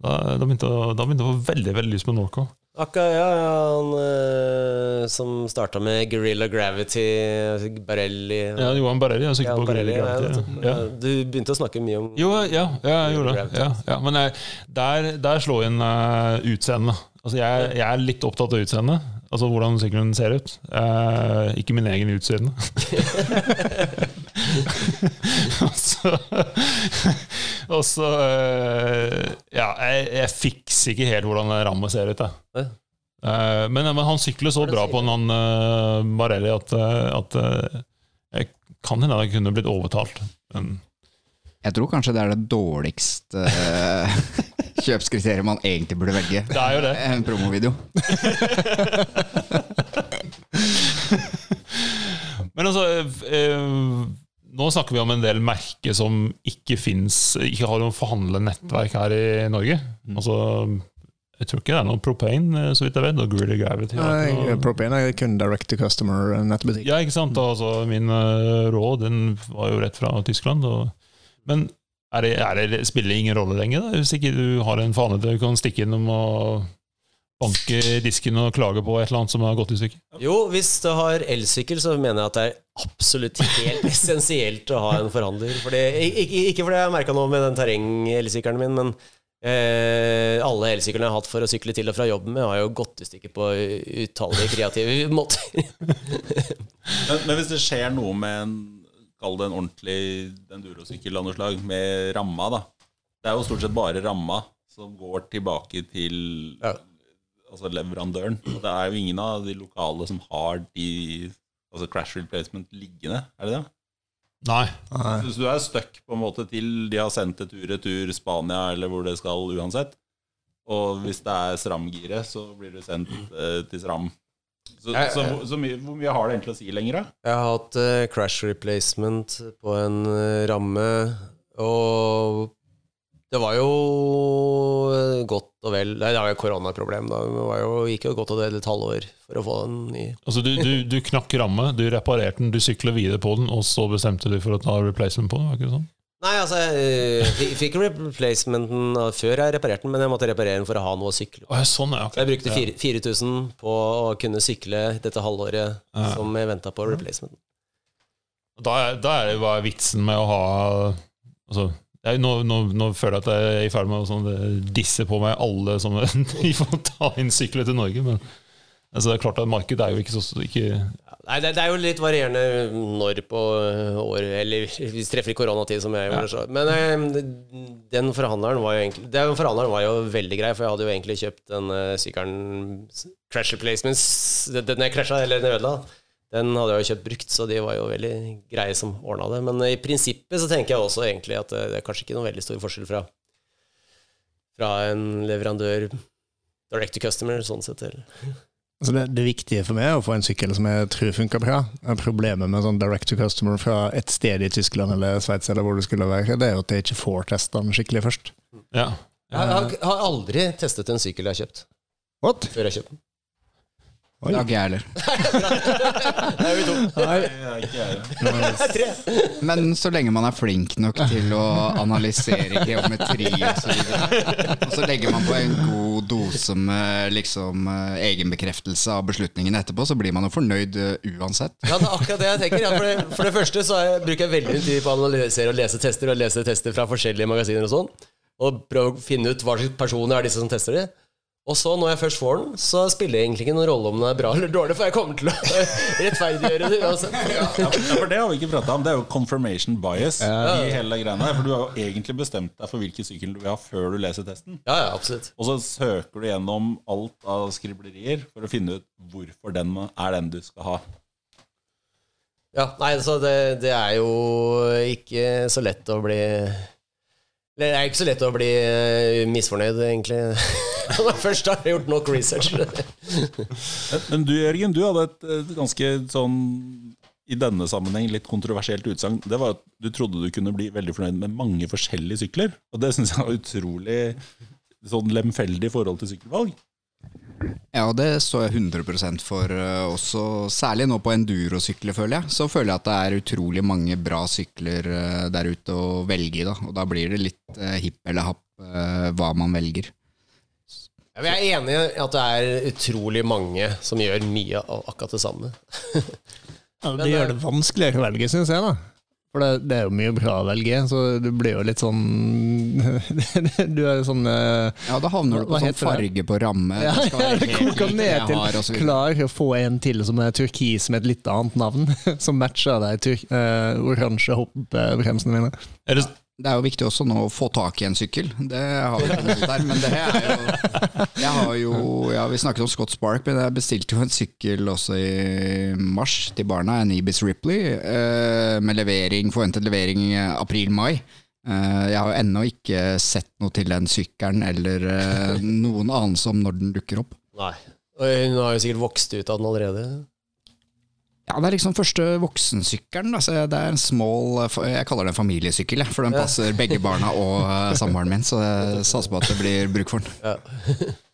Da, da, begynte da begynte jeg å få veldig veldig lyst på Norco. Akka, ja, han øh, som starta med Guerrilla Gravity, Barelli Ja, Johan Barelli har Ja, på Barelli, Gravity, Ja, ja. Du begynte å snakke mye om Jo, ja, ja jeg gjorde det. Ja, ja. Men jeg, der, der slår inn uh, utseendet. Altså, jeg, jeg er litt opptatt av utseendet. Altså hvordan sykkelen ser ut. Eh, ikke min egen utseende. Og så Og så eh, Ja, jeg, jeg fikser ikke helt hvordan rammet ser ut. Jeg. Eh, men, men han sykler så bra på en uh, at, eh, at eh, jeg kan hende jeg kunne blitt overtalt. Men Jeg tror kanskje det er det dårligste uh, kjøpskriteriet man egentlig burde velge. det er jo det. En promovideo. Men altså eh, Nå snakker vi om en del merker som ikke finnes Ikke har noe forhandlet nettverk her i Norge. Altså Jeg tror ikke det er noe propane, eh, så vidt jeg vet. Og Grilly Gravity. noe- Propane er kun direct to customer nettbutikk. Ja, ikke sant? Altså, min uh, råd den var jo rett fra Tyskland. Og, men er det, er det, spiller det ingen rolle lenger, da? hvis ikke du har en fane du kan stikke innom og banke disken og klage på et eller annet som har gått i stykker? Jo, hvis du har elsykkel, så mener jeg at det er absolutt helt essensielt å ha en forhandler. Fordi, ikke, ikke fordi jeg har merka noe med den terreng-elsykkelen min, men eh, alle elsyklene jeg har hatt for å sykle til og fra jobben med, har jo gått i stykker på utallige kreative måter. Men, men hvis det skjer noe med en Kall det en ordentlig endurosykkel av noe slag, med ramma, da. Det er jo stort sett bare ramma som går tilbake til Ja. altså leverandøren. Og det er jo ingen av de lokale som har de altså crash replacement liggende, er det det? Nei. Nei. Så du er stuck på en måte til de har sendt det tur-retur Spania, eller hvor det skal uansett. Og hvis det er SRAM-giret, så blir det sendt eh, til SRAM. Så, Jeg- så, så mye, hvor mye har det egentlig å si lenger, da? Jeg har hatt uh, crash replacement på en uh, ramme, og det var jo godt og vel Nei, det var jo koronaproblem, da. Det var jo, gikk jo godt og vel et halvår for å få den ny. Altså, du, du, du knakk ramme, du reparerte den, du sykla videre på den, og så bestemte du for å ta replacement på den? var ikke det sånn? Nei, altså, jeg eh, fikk- replacementen eh, før jeg reparerte den, men jeg måtte reparere den for å ha noe å sykle ja, sånn, ja. okay. Jeg brukte 4000 på å kunne sykle dette halvåret Ja. som jeg venta på replacementen. Da da er det bare vitsen med å ha altså, jeg, nå, nå, nå føler jeg at jeg er i ferd med å sånn, disse på meg alle som får ta inn sykler til Norge, men Altså, det er klart at Markedet er jo ikke så ikke, Nei, det, det er jo litt varierende når på året, eller hvis vi treffer i koronatid, som jeg gjorde. så. Men eh, den forhandleren var jo egentlig Den forhandleren var jo veldig grei, for jeg hadde jo egentlig kjøpt den uh, sykkelen Crash Replacements Den jeg krasja, eller den jeg ødela. Den hadde jeg jo kjøpt brukt, så de var jo veldig greie som ordna det. Men i prinsippet så tenker jeg også egentlig at det, det er kanskje ikke noen veldig stor forskjell fra, fra en leverandør direct to customer, sånn sett. Eller. Altså det, det viktige for meg er å få en sykkel som jeg tror funker bra. Problemet med sånn direct to customer fra et sted i Tyskland eller Sveits eller hvor det skulle være, det er jo at jeg ikke får testa den skikkelig først. Ja. Jeg har, har aldri testet en sykkel jeg har kjøpt, What? før jeg kjøpte den. Det har ikke jeg heller. Det er vi to. Men så lenge man er flink nok til å analysere geometri og så videre, og så legger man på en god dose med liksom eh, egenbekreftelse av beslutningen etterpå, så blir man jo fornøyd eh, uansett. Ja, det er akkurat det jeg tenker. Ja, for, det, for det første så er jeg, bruker jeg veldig mye tid på å analysere og lese tester, og lese tester fra forskjellige magasiner og sånn. Og prøve å finne ut hva slags personer er disse som tester det. Og så, når jeg først får den, så spiller det egentlig ikke noen rolle om den er bra eller dårlig, for jeg kommer til å rettferdiggjøre det uansett. Ja, for det har vi ikke prata om. Det er jo confirmation bias i hele greiene. For du har jo egentlig bestemt deg for hvilken sykkel du vil ha før du leser testen. Ja, ja, absolutt. Og så søker du gjennom alt av skriblerier for å finne ut hvorfor den er den du skal ha. Ja, nei, så det, det er jo ikke så lett å bli Det er ikke så lett å bli eh, misfornøyd, egentlig. Jeg først har gjort nok research. Men du Jørgen, du hadde et ganske sånn i denne sammenheng litt kontroversielt utsagn. Det var at du trodde du kunne bli veldig fornøyd med mange forskjellige sykler. Og det syns jeg var utrolig sånn lemfeldig forhold til sykkelvalg. Ja, og det står jeg 100 for eh, også, særlig nå på endurosykler, føler jeg. Så føler jeg at det er utrolig mange bra sykler eh, der ute å velge i, da. Og da blir det litt eh, hipp eller happ hva man velger. Ja, jeg er enig i at det er utrolig mange som gjør mye av akkurat det samme. Ja, det- gjør det vanskeligere å velge, syns jeg. da. For det, det er jo mye bra å velge, så det blir jo litt sånn Du er jo sånn eh, Ja, da havner du på sånn farge på ramme. Ja, det skal være det koker ned til har, klar å få en til som er turkis med et litt annet navn, som matcher de tur eh, oransje hoppbremsene mine. Er det, Det er jo viktig også nå å få tak i en sykkel. Det har vi ikke der, men det er jo Jeg har jo ja, Vi snakket om Scott Spark, men jeg bestilte jo en sykkel også i mars til barna, en Ibis Ripley, eh, med levering, forventet levering april-mai. Eh, jeg har jo ennå ikke sett noe til den sykkelen eller eh, noen anelse om når den dukker opp. Nei. Hun har jo sikkert vokst ut av den allerede. Ja, Det er liksom første voksensykkelen. Altså, Det er en small Jeg kaller det en familiesykkel, for den passer begge barna og uh, samboeren min. Så jeg satser på at det blir bruk for den.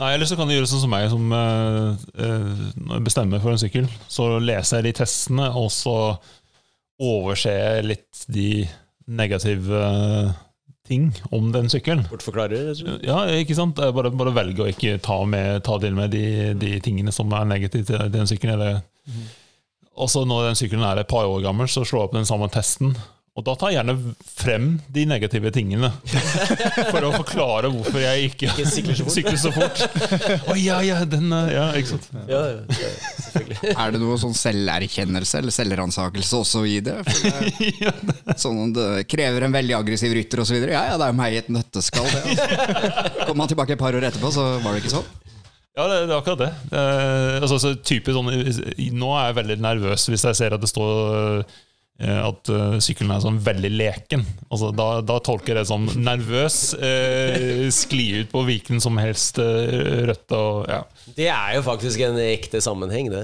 Nei, Eller så kan du gjøre sånn som meg, som eh, eh, jeg bestemmer for en sykkel. Så leser jeg de testene, og så overser jeg litt de negative eh, ting om den sykkelen. Bortforklarer. Ja, ikke sant? Bare, bare velge å ikke ta, med, ta til med de, de tingene som er negative til den sykkelen. Eller. Mm. Også når den sykkelen er et par år gammel, så slår jeg opp den samme testen. Og da tar jeg gjerne frem de negative tingene, for å forklare hvorfor jeg ikke, Ikke sykler så fort. sykler så fort. Oh, ja, ja, den er- Ja, ikke sant. Ja, ja. Er det noe sånn selverkjennelse eller selvransakelse også i det? For det sånn det krever en veldig aggressiv rytter osv. Ja ja, det er jo meg i et nøtteskall, det. Altså. Kommer man tilbake et par år etterpå, så var det ikke sånn. Ja, det, det er akkurat det. det er, altså, så type sånn, nå er jeg veldig nervøs hvis jeg ser at det står eh, at eh, sykkelen er sånn veldig leken. Altså, da, da tolker jeg det som nervøs. Eh, skli ut på hvilken som helst eh, rødt og ja. Det er jo faktisk en ekte sammenheng, det.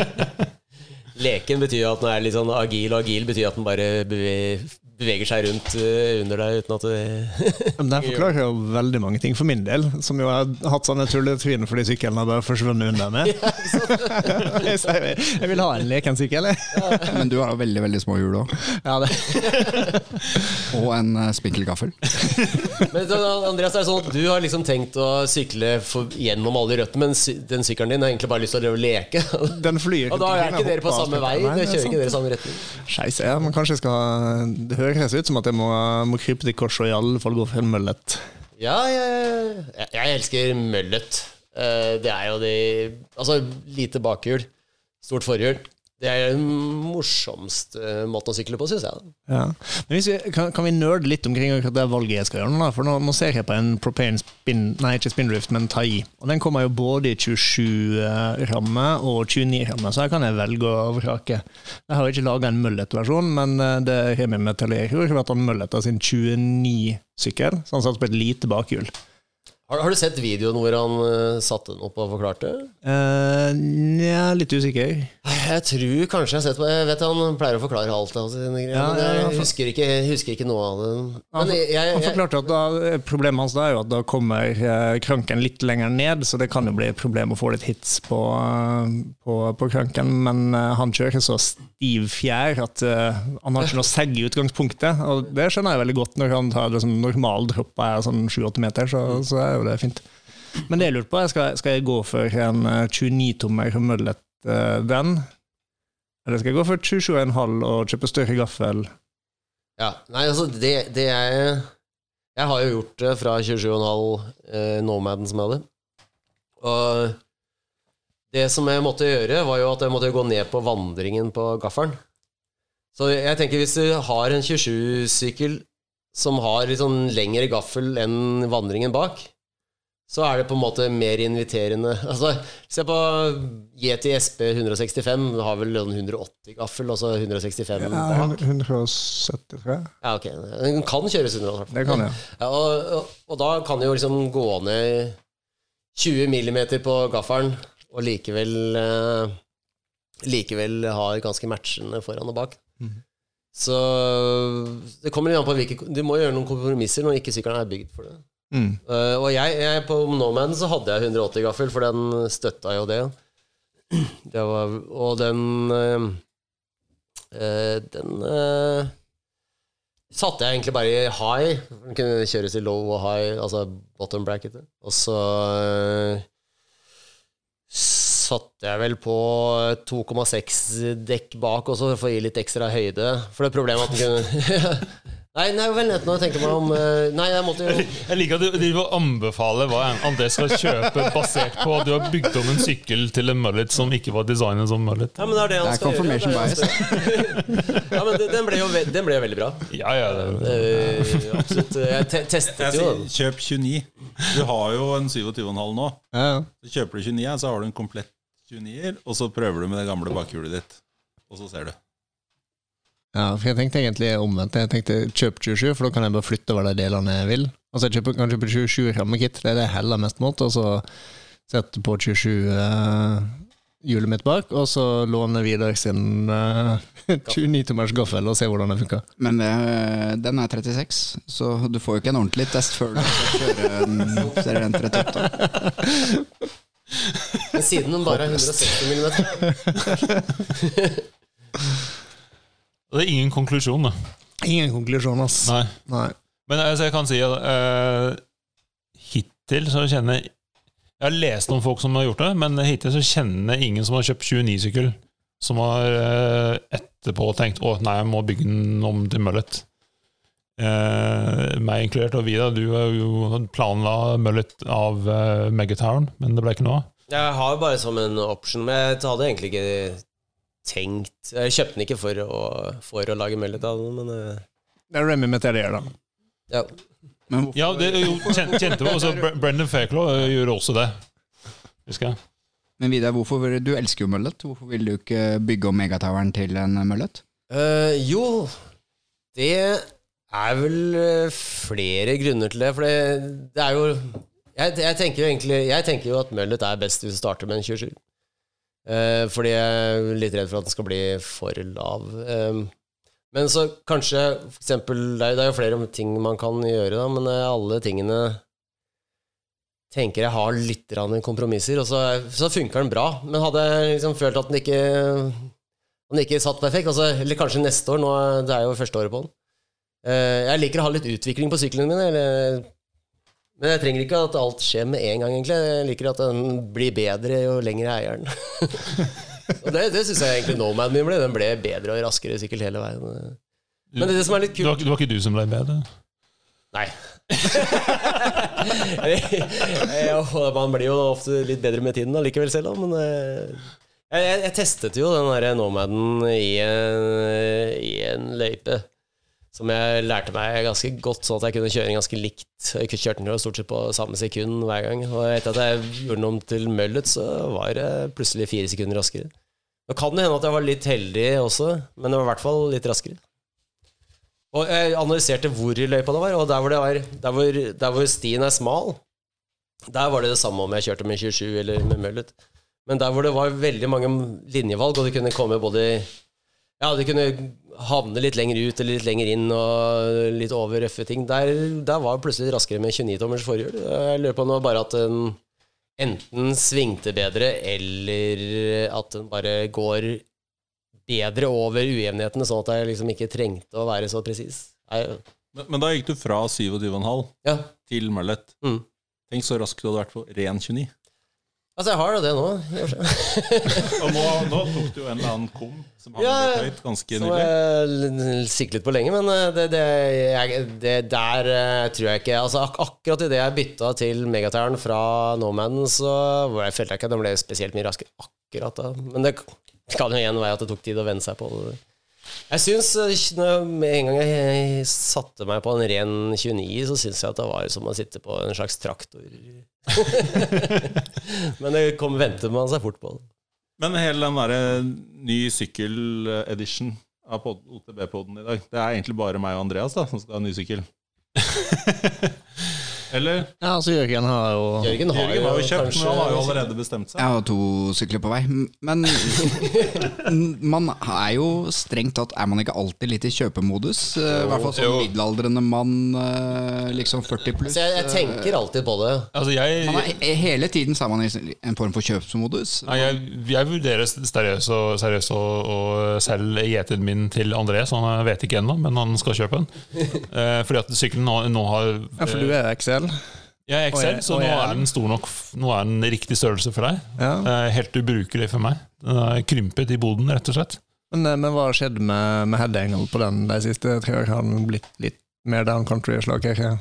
Leken betyr at den er litt sånn agil, og agil betyr at den bare beveger seg rundt eh, under deg uten at det Men Den forklarer jo veldig mange ting for min del, som jo har hatt sånne tulletryn fordi sykkelen har bare forsvunnet unna meg. jeg vil ha en leken sykkel, jeg. Men du har jo veldig veldig små hjul òg. Ja, det. Og en spinkelgaffel spinkel gaffel. Men Andreas, det er sånn at du har liksom tenkt å sykle for, gjennom alle røttene, men den sykkelen din har egentlig bare lyst til å leke. Den flyr Og da er ikke dere på samme vei. Det det er kjører ikke dere samme retning. Scheisse, ja, men kanskje jeg skal Det høres ut som at jeg må, må krype til korset og i alle fall gå for en møllet. Ja, ja. Jeg, jeg elsker møllet. Eh, det er jo de Altså, lite bakhjul, stort forhjul. Det er den morsomste måten å sykle på, syns jeg. Ja. Vi, kan, kan vi nerde litt omkring det valget jeg skal gjøre nå? For nå, nå ser jeg på en propane spin, nei ikke spindrift, men Tai. Og den kommer jo både i 27-ramme og 29-ramme, så her kan jeg velge å vrake. Jeg har ikke laga en Møllet-versjon, men eh, det Remi Metallier har vært han Møllet av sin 29-sykkel, så han satt på et lite bakhjul. Har, har du sett videoen hvor han uh, satte den opp og forklarte? Uh, Nja, litt usikker. Jeg tror kanskje jeg har sett på Jeg vet han pleier å forklare alt av sine greier, Ja, men ja, jeg husker ikke, husker ikke noe av det. Han, Men jeg, jeg, han forklarte at da, Problemet hans da er jo at da kommer uh, kranken litt lenger ned, så det kan jo bli et problem å få litt hits på, uh, på, på kranken. Men eh, han kjører så stiv fjær at eh, han har ikke noe segg i utgangspunktet. Og det skjønner jeg veldig godt når han tar liksom, normal dropp er sånn 7-8 meter, så, så er jo det fint. Men det jeg lurte på, er skal, skal jeg gå for en eh, 29-tommer møllet eh, den? Eller skal jeg gå for 27,5 og kjøpe større gaffel? ja, nei, altså, det, det jeg Jeg har jo gjort det fra 27,5 eh, Nomaden som jeg hadde. Og det som jeg måtte gjøre, var jo at jeg måtte gå ned på vandringen på gaffelen. Så jeg tenker hvis du har en 27-sykkel som har litt sånn lengre gaffel enn vandringen bak, så er det på en måte mer inviterende. Altså, se på GTSB SP 165, den har vel 180 gaffel, altså 165 bak. 173. Ja, ok. Den kan kjøres 180. Det kan ja. Ja, og, og, og da kan det jo liksom gå ned 20 millimeter på gaffelen, og likevel eh, Likevel ha ganske matchende foran og bak. Mm. Så det kommer litt an på hvilke Du må gjøre noen kompromisser når ikke sykkelen er bygd for det. Mm. Uh, og jeg, jeg på Nomaden så hadde jeg 180 gaffel, for den støtta jo det. det var, og den uh, uh, Den satte jeg egentlig bare i high. Den kunne kjøres i low og high, altså bottom bracket. Og så satte jeg vel på 2,6 dekk bak også, for å gi litt ekstra høyde. For det problemet at den kunne Nei, nei, vel nett når jeg tenker meg om eh, Nei, jeg måtte jo Jeg liker at du driver og anbefaler hva André skal kjøpe basert på at du har bygd om en sykkel til en mullet som ikke var designet som mullet. Ja, men det er det han skal confirmation gjøre. Det er det bias. ja, men den ble, jo, ve- den ble jo veldig bra. Ja, ja, det, Eh, absolutt. Jeg te testet Jeg jo. sier, kjøp 29. Du har jo en 27,5 nå. Ja, ja. Så kjøper du 29, så har du en komplett 29-er, og så prøver du med det gamle bakhjulet ditt. Og så ser du. Ja, for jeg tenkte egentlig omvendt. Jeg tenkte kjøp 27, for da kan jeg bare flytte over de delene jeg vil. Altså jeg kjøper, kan kjøpe 27 rammekit, det er det jeg heller mest mot, og så sette på 27 eh, hjulet mitt bak, og så låne Vidar sin uh, 29-tommers gaffel og se hvordan det funker. Men det, den er 36, så du får jo ikke en ordentlig test før du kjører den en serie 138. Men siden den bare er 160 mm det er ingen konklusjon, da. Ingen konklusjon, ass. Nei. Nei. Men altså, jeg kan si at uh, hittil så kjenner jeg Jeg har lest om folk som har gjort det, men hittil så kjenner jeg ingen som har kjøpt 29-sykkel, som har uh, etterpå tenkt å nei, jeg må bygge den om til møllet. Uh, meg inkludert, og Vida, du har jo planla møllet av uh, Megatown, men det ble ikke noe av. Jeg har bare som en option, men jeg hadde egentlig ikke tenkt Jeg kjøpte den ikke for å, for å lage mullet av den, men eh, Det er Remy Metallier, da. ja. Men Ja, det er jo kjente, kjente vi også. Brendan Fairclaw eh, gjorde også det, husker jeg. men Vidar, hvorfor, vil- du elsker jo møllet. Hvorfor vil du ikke bygge om megatoweren til en møllet? Uh, jo, det er vel flere grunner til det. For det, det er jo jeg, jeg tenker jo egentlig Jeg tenker jo at møllet er best hvis du starter med en 27. Eh, fordi jeg er litt redd for at den skal bli for lav. Eh, men så kanskje for eksempel, det er, jo flere ting man kan gjøre, da, men eh, alle tingene tenker jeg har litt kompromisser, og så, så funker den bra. Men hadde jeg liksom følt at den ikke den ikke satt perfekt, altså, eller kanskje neste år, nå, det er jo første året på den. Eh, jeg liker å ha litt utvikling på syklene mine, eller, men jeg trenger ikke at alt skjer med en gang, egentlig. Jeg liker at den blir bedre jo lenger jeg eier den. og det, det syns jeg egentlig Nomaden min ble. Den ble bedre og raskere sikkert hele veien. Men det, er det som er litt var, kult det var ikke du som ble bedre? Nei. man blir jo ofte litt bedre med tiden allikevel selv, men eh, jeg, jeg, jeg testet jo den der Nomaden i en, i en løype. Som jeg lærte meg ganske godt, sånn at jeg kunne kjøre ganske likt. Jeg kjørte den stort sett på samme sekund hver gang. Og etter at jeg gjorde den om til møllet, så var det plutselig fire sekunder raskere. Nå kan det hende at jeg var litt heldig også, men det var i hvert fall litt raskere. Og jeg analyserte hvor i løypa det var, og der hvor, det var, der hvor, der hvor stien er smal, der var det det samme om jeg kjørte med 27 eller med møllet. Men der hvor det var veldig mange linjevalg, og det kunne komme både Ja, det kunne havne litt lenger ut eller litt lenger inn og litt over røffe ting, der, der var det plutselig raskere med 29-tommers forhjul. Jeg lurer på nå bare at den enten svingte bedre, eller at den bare går bedre over ujevnhetene, sånn at jeg liksom ikke trengte å være så presis. Men, men da gikk du fra 27,5 Ja. til mullet. Mm. Tenk så raskt du hadde vært på ren 29. Altså, jeg har jo det nå. og nå, nå tok du jo en eller annen kom som hang Ja, høyt ganske nylig. Som jeg siklet på lenge, men eh, det, det, jeg, det der eh, tror jeg ikke Altså ak Akkurat idet jeg bytta til megatæren fra Nomaden, så jeg, følte jeg ikke at den ble spesielt mye raskere akkurat da. Men det kan jo igjen være at det tok tid å venne seg på det. Jeg syns eh, Med en gang jeg satte meg på en ren 29, så syns jeg at det var som å sitte på en slags traktor. men det kom, venter man seg fort på. Men hele den derre ny sykkel-edition av OTB-poden i dag, det er egentlig bare meg og Andreas da, som skal ha ny sykkel. Eller? Ja, altså Jørgen har jo Jørgen har, Jørgen har jo kjøpt, kanskje- men han har jo allerede bestemt seg. Jeg har to sykler på vei, men man er jo strengt tatt Er man ikke alltid litt i kjøpemodus? Eh, I hvert fall som middelaldrende mann, eh, liksom 40 pluss. Jeg, jeg tenker alltid på det. Altså, jeg, er, hele tiden så er man i en form for kjøpsmodus. Nei, jeg, jeg vurderer seriøst å, seriøst å, å selge gjeteren min til André, så han vet ikke ennå, men han skal kjøpe den. Eh, fordi at sykkelen nå, nå har Ja, for du er XL. Jeg er XL, jeg- så nå er er den stor nok Nå er den riktig størrelse for deg. Ja. Eh, Helt ubrukelig for meg. Den er krympet i boden, rett og slett. Men, eh, men hva har skjedd med, med head angle på den de siste tre årene? Har den blitt litt mer down country-slag? ikke?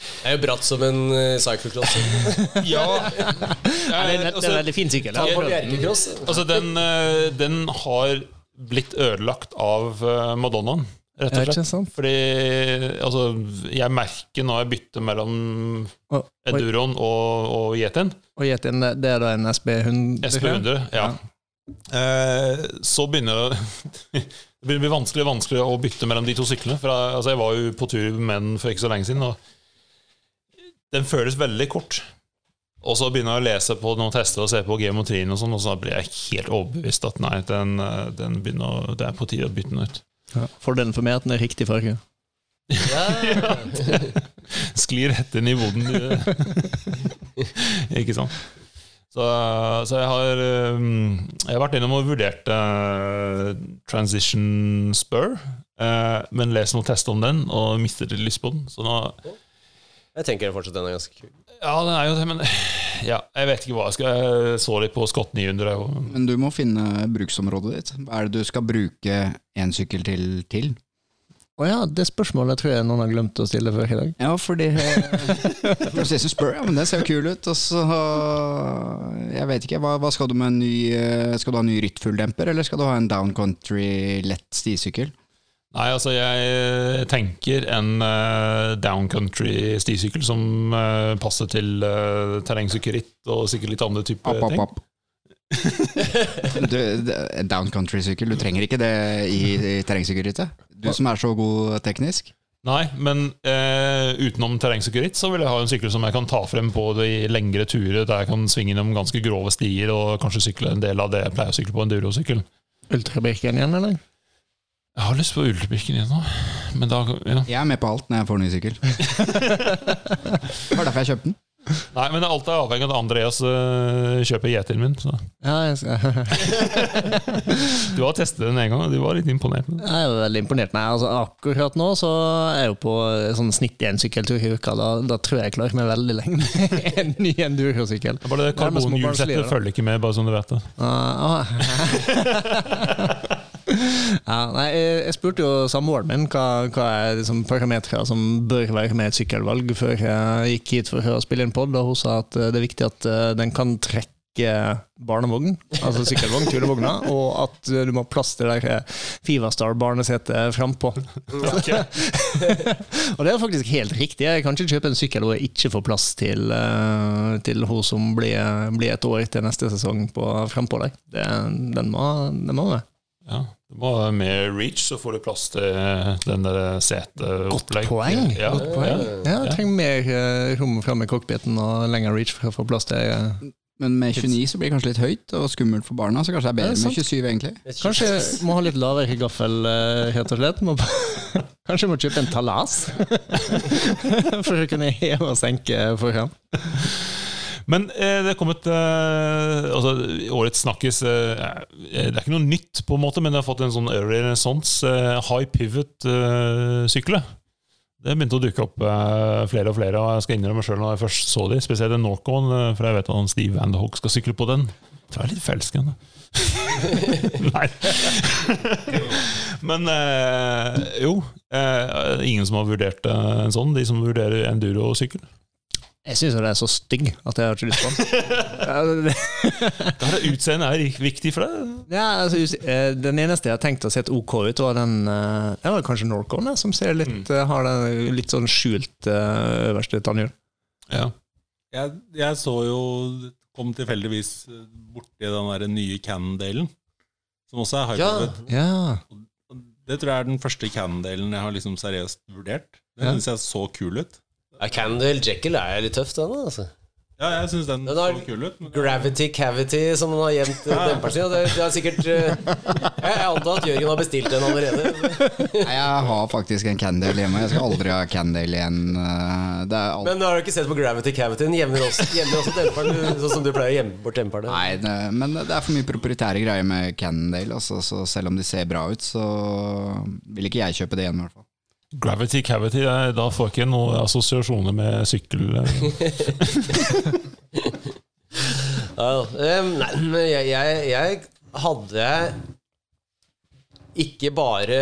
Det er jo bratt som en uh, cyclocross. Ja, Det er altså, veldig fin sykkel. Jeg den. altså den, den har blitt ødelagt av Madonnaen, rett og slett. Fordi altså, jeg merker når jeg bytter mellom Eduron og, Enduroen og, og Yetien, og gjett det er da en SB100? SB100, ja. Eh, så begynner det Det begynner å bli vanskelig og vanskelig å bytte mellom de to syklene. For jeg, altså, jeg var jo på tur med den for ikke så lenge siden, og den føles veldig kort. Og så begynner jeg å lese på noen tester og se på geometrien, og sånn, og så blir jeg helt overbevist at nei, den, eh, den begynner, det er på tide å bytte den ut. Ja. Fordelen for meg er at den er riktig farge. Ja. Sklir rett inn i boden. ikke sant? Så, så jeg har um, Jeg har vært innom og vurdert uh, Transition Spur, uh, men lest noen tester om den og mistet litt lyst på den. Så nå Jeg tenker fortsatt den er ganske kul. Ja, den er jo det, men ja, jeg vet ikke hva jeg skal Jeg så litt på Scott 900. Og, Men du må finne bruksområdet ditt. Hva er det du skal bruke en sykkel til? til? Å ja, det spørsmålet tror jeg noen har glemt å stille før i dag. Ja, fordi Precision spør ja, men den ser jo kul ut. Og så Jeg vet ikke, hva, hva skal du med en ny eh, Skal du ha en ny ryttfulldemper, eller skal du ha en downcountry lett stisykkel? Nei, altså, jeg tenker en uh, downcountry stisykkel som uh, passer til uh, terrengsykkelritt og sikkert litt andre typer ting. app. du, det- downcountry-sykkel, du trenger ikke det i, i terrengsykkelrittet. Du som er så god teknisk. Nei, men eh, utenom terrengsykkelritt så vil jeg ha en sykkel som jeg kan ta frem på de lengre turer, der jeg kan svinge innom ganske grove stier og kanskje sykle en del av det jeg pleier å sykle på en durosykkel. Ultrabirken igjen, eller? Jeg har lyst på Ultrabirken igjen nå, men da ja. Jeg er med på alt når jeg får ny sykkel. Det var derfor jeg kjøpte den. Nei, men alt er avhengig av at Andreas eh, kjøper gjeteren min. Så. Ja, jeg, skal. Du har testet den en gang, og du var litt imponert. jeg er veldig imponert. Nei, altså Akkurat nå så er jeg jo på sånn snitt én sykkeltur i uka. Da, da tror jeg jeg klarer meg veldig lenge med en ny endurosykkel. Det Bare det karbonhjulsettet følger ikke med, bare sånn du vet det. Uh. Ja, nei, jeg, spurte jo samboeren min hva, hva er liksom parametere som bør være med i et sykkelvalg, før jeg gikk hit for å spille inn pod, og hun sa at eh, det er viktig at eh, den kan trekke barnevogn, altså sykkelvogn, tulevogna, og at eh, du må ha plass til det der Fivastar barnesetet frampå. og det er faktisk helt riktig. Jeg kan ikke kjøpe en sykkel hvor jeg ikke får plass til, til hun som blir, blir et år til neste sesong på frampå der. Den må, den må med. Ja, du må ha med reach, så får du plass til den der seteopplegg. Godt poeng. Ja, Godt poeng. ja. Ja, jeg trenger mer eh, rom framme i cockpiten og lengre reach for å få plass til eh, Men med 29 så blir det kanskje litt høyt og skummelt for barna, så kanskje det er Ja, bedre er med 27 egentlig. Kanskje må ha litt lavere gaffel, eh, rett og slett. Må, kanskje må kjøpe en talas? For å kunne heve og senke foran. Men eh, det er kommet eh, altså, Årets snakkis eh, Det er ikke noe nytt, på en måte, men det har fått en sånn renaissance. Eh, high pivot-sykler. det begynte å dukke opp eh, flere og flere, og jeg skal innrømme sjøl når jeg først så de, spesielt den Norcon, eh, for jeg vet at han Steve Van skal sykle på den. Det er litt forelskende. Nei. Men eh, jo, eh, ingen som har vurdert eh, en sånn, de som vurderer endurosykkel. Jeg syns det er så stygg at jeg har ikke lyst på den. Det- er utseendet er viktig for deg. Ja, altså, eh, den eneste jeg har tenkt å sett OK ut, var den eh, Det var kanskje Norcon, eh, som ser litt, mm. har den litt sånn skjult eh, øverste tannhjul. Ja. Jeg, jeg så jo Kom tilfeldigvis borti den der nye Cannon-delen, som også er Ja, hyperpivot. Ja. Det tror jeg er den første Cannon-delen jeg har liksom seriøst vurdert. Den Ja. synes jeg så kul ut. Ja Candle Jekyll er litt tøft, den. altså Ja, jeg syns den, Den har så kul ut. Men Gravity Cavity, som den har gjemt eh, demperen sin. Det, det er sikkert eh, Jeg antar at Jørgen har bestilt den allerede. Nei, jeg har faktisk en Candle hjemme. Jeg skal aldri ha Candle igjen. eh, Det er alt Men har du ikke sett på Gravity Cavity? Den jevner også, jevner også demperen, sånn som du pleier å gjemme bort demperen. Nei, det, men det er for mye proprietære greier med Candle, Altså, så selv om de ser bra ut, så vil ikke jeg kjøpe det igjen. i hvert fall Gravity cavity, da får jeg ikke noen assosiasjoner med sykkel. Nei, men jeg, jeg, jeg hadde ikke bare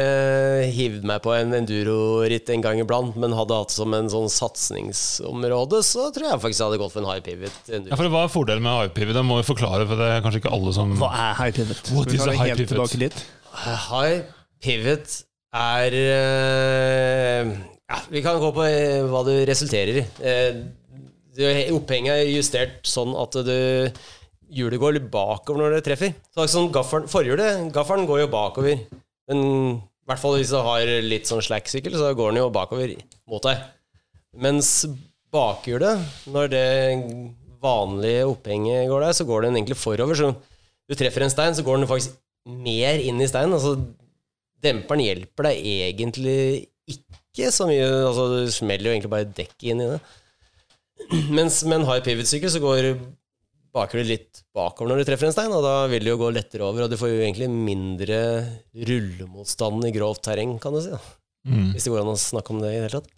hivd meg på en enduro-ritt en gang iblant, men hadde hatt som en sånn satsingsområde, så tror jeg faktisk jeg hadde gått for en high pivot. Ja, for Hva er fordelen med high-pivot? Det må vi forklare, for det er kanskje ikke alle som Hva er high pivot? What is a high pivot? High pivot er eh, Ja, vi kan gå på eh, hva det resulterer i. Eh, Opphenget er justert sånn at du hjulet går litt bakover når det treffer. Så det sånn gafferen, Forhjulet gafferen går jo bakover. Men i hvert fall hvis du har litt sånn slack-sykkel, så går den jo bakover mot deg. Mens bakhjulet, når det vanlige opphenget går der, så går den egentlig forover. Så du treffer en stein, så går den faktisk mer inn i steinen. Altså, demperen hjelper deg egentlig ikke så mye. Altså, du smeller jo egentlig bare dekket inn i det. Mens med en high pivot-sykkel så går bakhjulet litt bakover når du treffer en stein, og da vil det jo gå lettere over, og du får jo egentlig mindre rullemotstand i grovt terreng, kan du si. da. Mm. Hvis det går an å snakke om det i det hele tatt.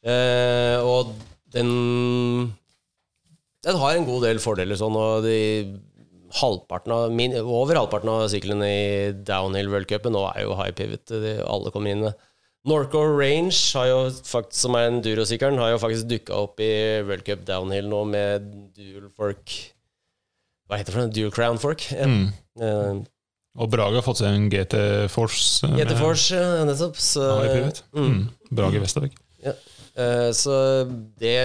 Eh, og den Den har en god del fordeler sånn, og de halvparten av min, over halvparten av syklene i downhill worldcupen nå er jo high pivot. Alle kommer inn med. Norco Range, faktisk, som er en durosykkelen, har jo faktisk dukka opp i worldcup downhill nå med dual fork Hva heter det for noe? Dual crown fork? Ja. Mm. Uh, Og Brage har fått seg en GT Force. eh, GT Force, ja, nettopp. Så, mm. Mm. Brage Vestervik. Uh, så det,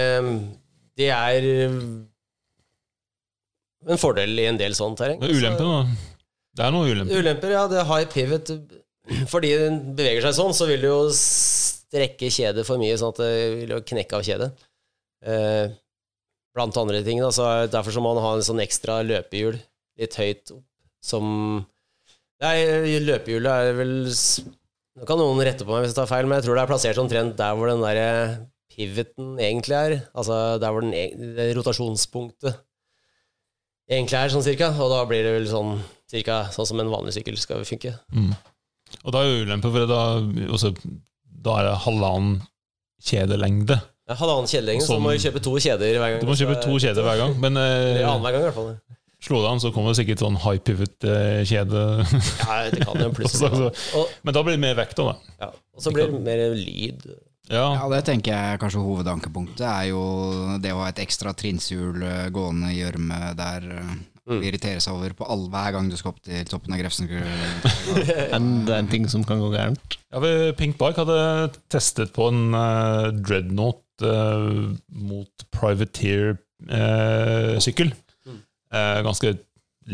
det er en fordel i en del sånn terreng. Ulempen, da? Det er noen ulemper. Ulemper, ja. Det high pivot Fordi den beveger seg sånn, så vil du jo strekke kjedet for mye, sånn at det vil jo knekke av kjedet. Eh, blant andre ting. Da, så er- derfor så må man ha en sånn ekstra løpehjul litt høyt opp, som Nei, løpehjulet er vel Nå kan noen rette på meg hvis jeg tar feil, men jeg tror det er plassert omtrent der hvor den der pivoten egentlig er. Altså der hvor den, e- rotasjonspunktet egentlig er, sånn cirka. Og da blir det vel sånn cirka sånn som en vanlig sykkel skal funke. Mm. Og da er jo ulempe, for da, også, da er det halvannen kjedelengde. Ja, Halvannen kjedelengde, så må du kjøpe to kjeder hver gang. Du må kjøpe to kjeder hver gang. Men eh, eh, annenhver gang, i hvert fall. slå det an, så kommer det sikkert sånn high pivot-kjede. Ja, det kan jo plutselig Men da blir det mer vekt, da. da. ja, og så blir det mer lyd. Ja. Ja, det tenker jeg kanskje hovedankepunktet er jo det å ha et ekstra trinnshjul eh, gående i gjørme der. eh, Mm. Irritere seg over på all, hver gang du skal opp til toppen av Grefsen. Enda en ting som kan gå gærent. Ja, vi- Pink Bike hadde testet på en uh, dreadnought uh, mot privateer-sykkel. Mm. Eh, ganske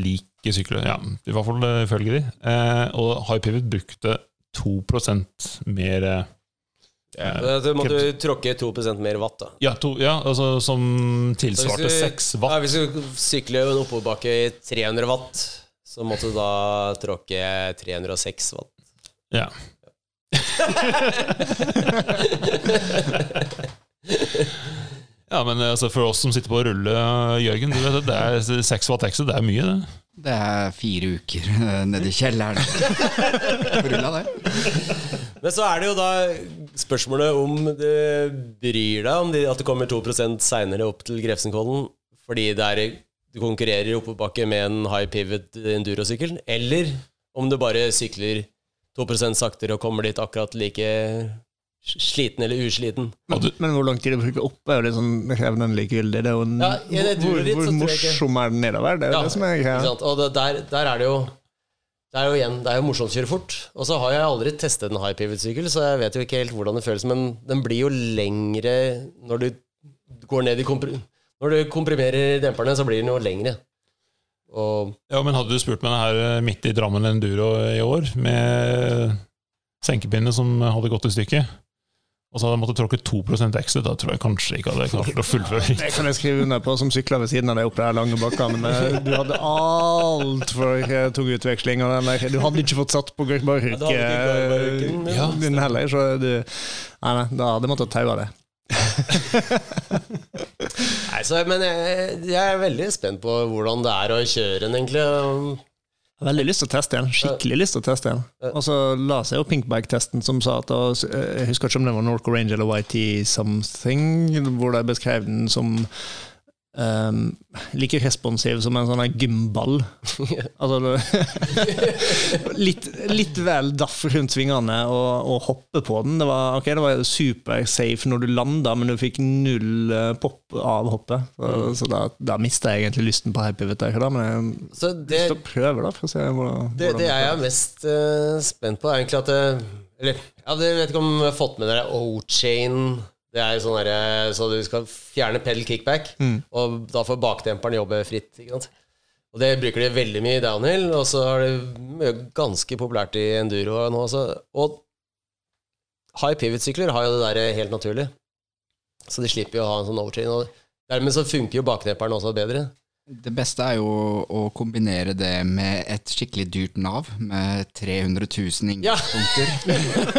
like sykler, ja, i hvert fall ifølge de. Eh, og High Pivot brukte 2 mer Ja. Da måtte du tråkke 2 mer watt, da. ja, to, ja, altså som tilsvarte Så 6 Ja, watt. hvis du sykler en oppoverbakke i 300 watt, så måtte du da tråkke 306 watt. Ja. ja, men altså, for oss som sitter på å rulle, Jørgen, du vet, det er 6 watt ekstra, det er mye, det. Det er fire uker eh, nede i kjelleren. Rulla det. Men så er det jo da spørsmålet om du bryr deg om at det kommer 2% seinere opp til Grefsenkollen fordi er, du konkurrerer i oppoverbakke med en high pivot endurosykkel, eller om du bare sykler 2% saktere og kommer dit akkurat like sliten eller usliten. Men, du, Men hvor lang tid det bruker opp, er jo litt sånn krevende likegyldig. Det er jo en, Ja, det hvor, ditt hvor så tror jeg ikke- morsom er den nedover? Det er jo Ja, det som er greia. sant? Og det, der, der er det jo det er jo igjen, det er jo morsomt å kjøre fort. Og så har jeg aldri testet en high pivot-sykkel, så jeg vet jo ikke helt hvordan det føles. Men den blir jo lengre når du går ned i kompr Når du komprimerer demperne, så blir den jo lengre. Og ja, men hadde du spurt meg det her eh, midt i Drammen Enduro i år, med senkepinne som hadde gått i stykket, og så hadde jeg måttet tråkke 2 ekstra, da tror jeg kanskje ikke hadde klart å fullføre. Det kan jeg skrive under på, som sykler ved siden av deg opp de lange bakkene. Men eh, du hadde altfor uh, tung utveksling. Og der, du hadde ikke fått satt på ikke Garbaruken, ja. eh, din heller. Så du Nei, nei, da hadde jeg måttet taue det. Nei, så, Men jeg, jeg er veldig spent på hvordan det er å kjøre den, egentlig. Jeg har veldig lyst til å teste en. Skikkelig lyst til å teste en. Og så la seg jo Pinkbag-testen som sa at Jeg husker ikke om det var Norco Range eller YT something, hvor de beskrev den som um, like responsiv som en sånn gymball. altså litt, litt vel daff rundt svingene og, og hoppe på den. Det var, okay, det var super safe når du landa, men du fikk null eh, pop av hoppet. Så, så da, da mista jeg egentlig lysten på der. Men jeg Så det, å prøve, da, for å se hvordan, det, det jeg er mest uh, spent på, er egentlig at det, Eller ja, vet ikke om jeg har fått med dere O-chain. Det er sånn derre Så du skal fjerne pedal kickback, og da får bakdemperen jobbe fritt. Ikke sant? Og det bruker de veldig mye i downhill, og så er det ganske populært i enduro nå også. Og high pivot-sykler har jo det der helt naturlig. Så de slipper jo å ha en sånn. Og dermed så funker jo bakdemperen også bedre. Det beste er jo å kombinere det med et skikkelig dyrt Nav med 300 000 Ja. inngangspunkter.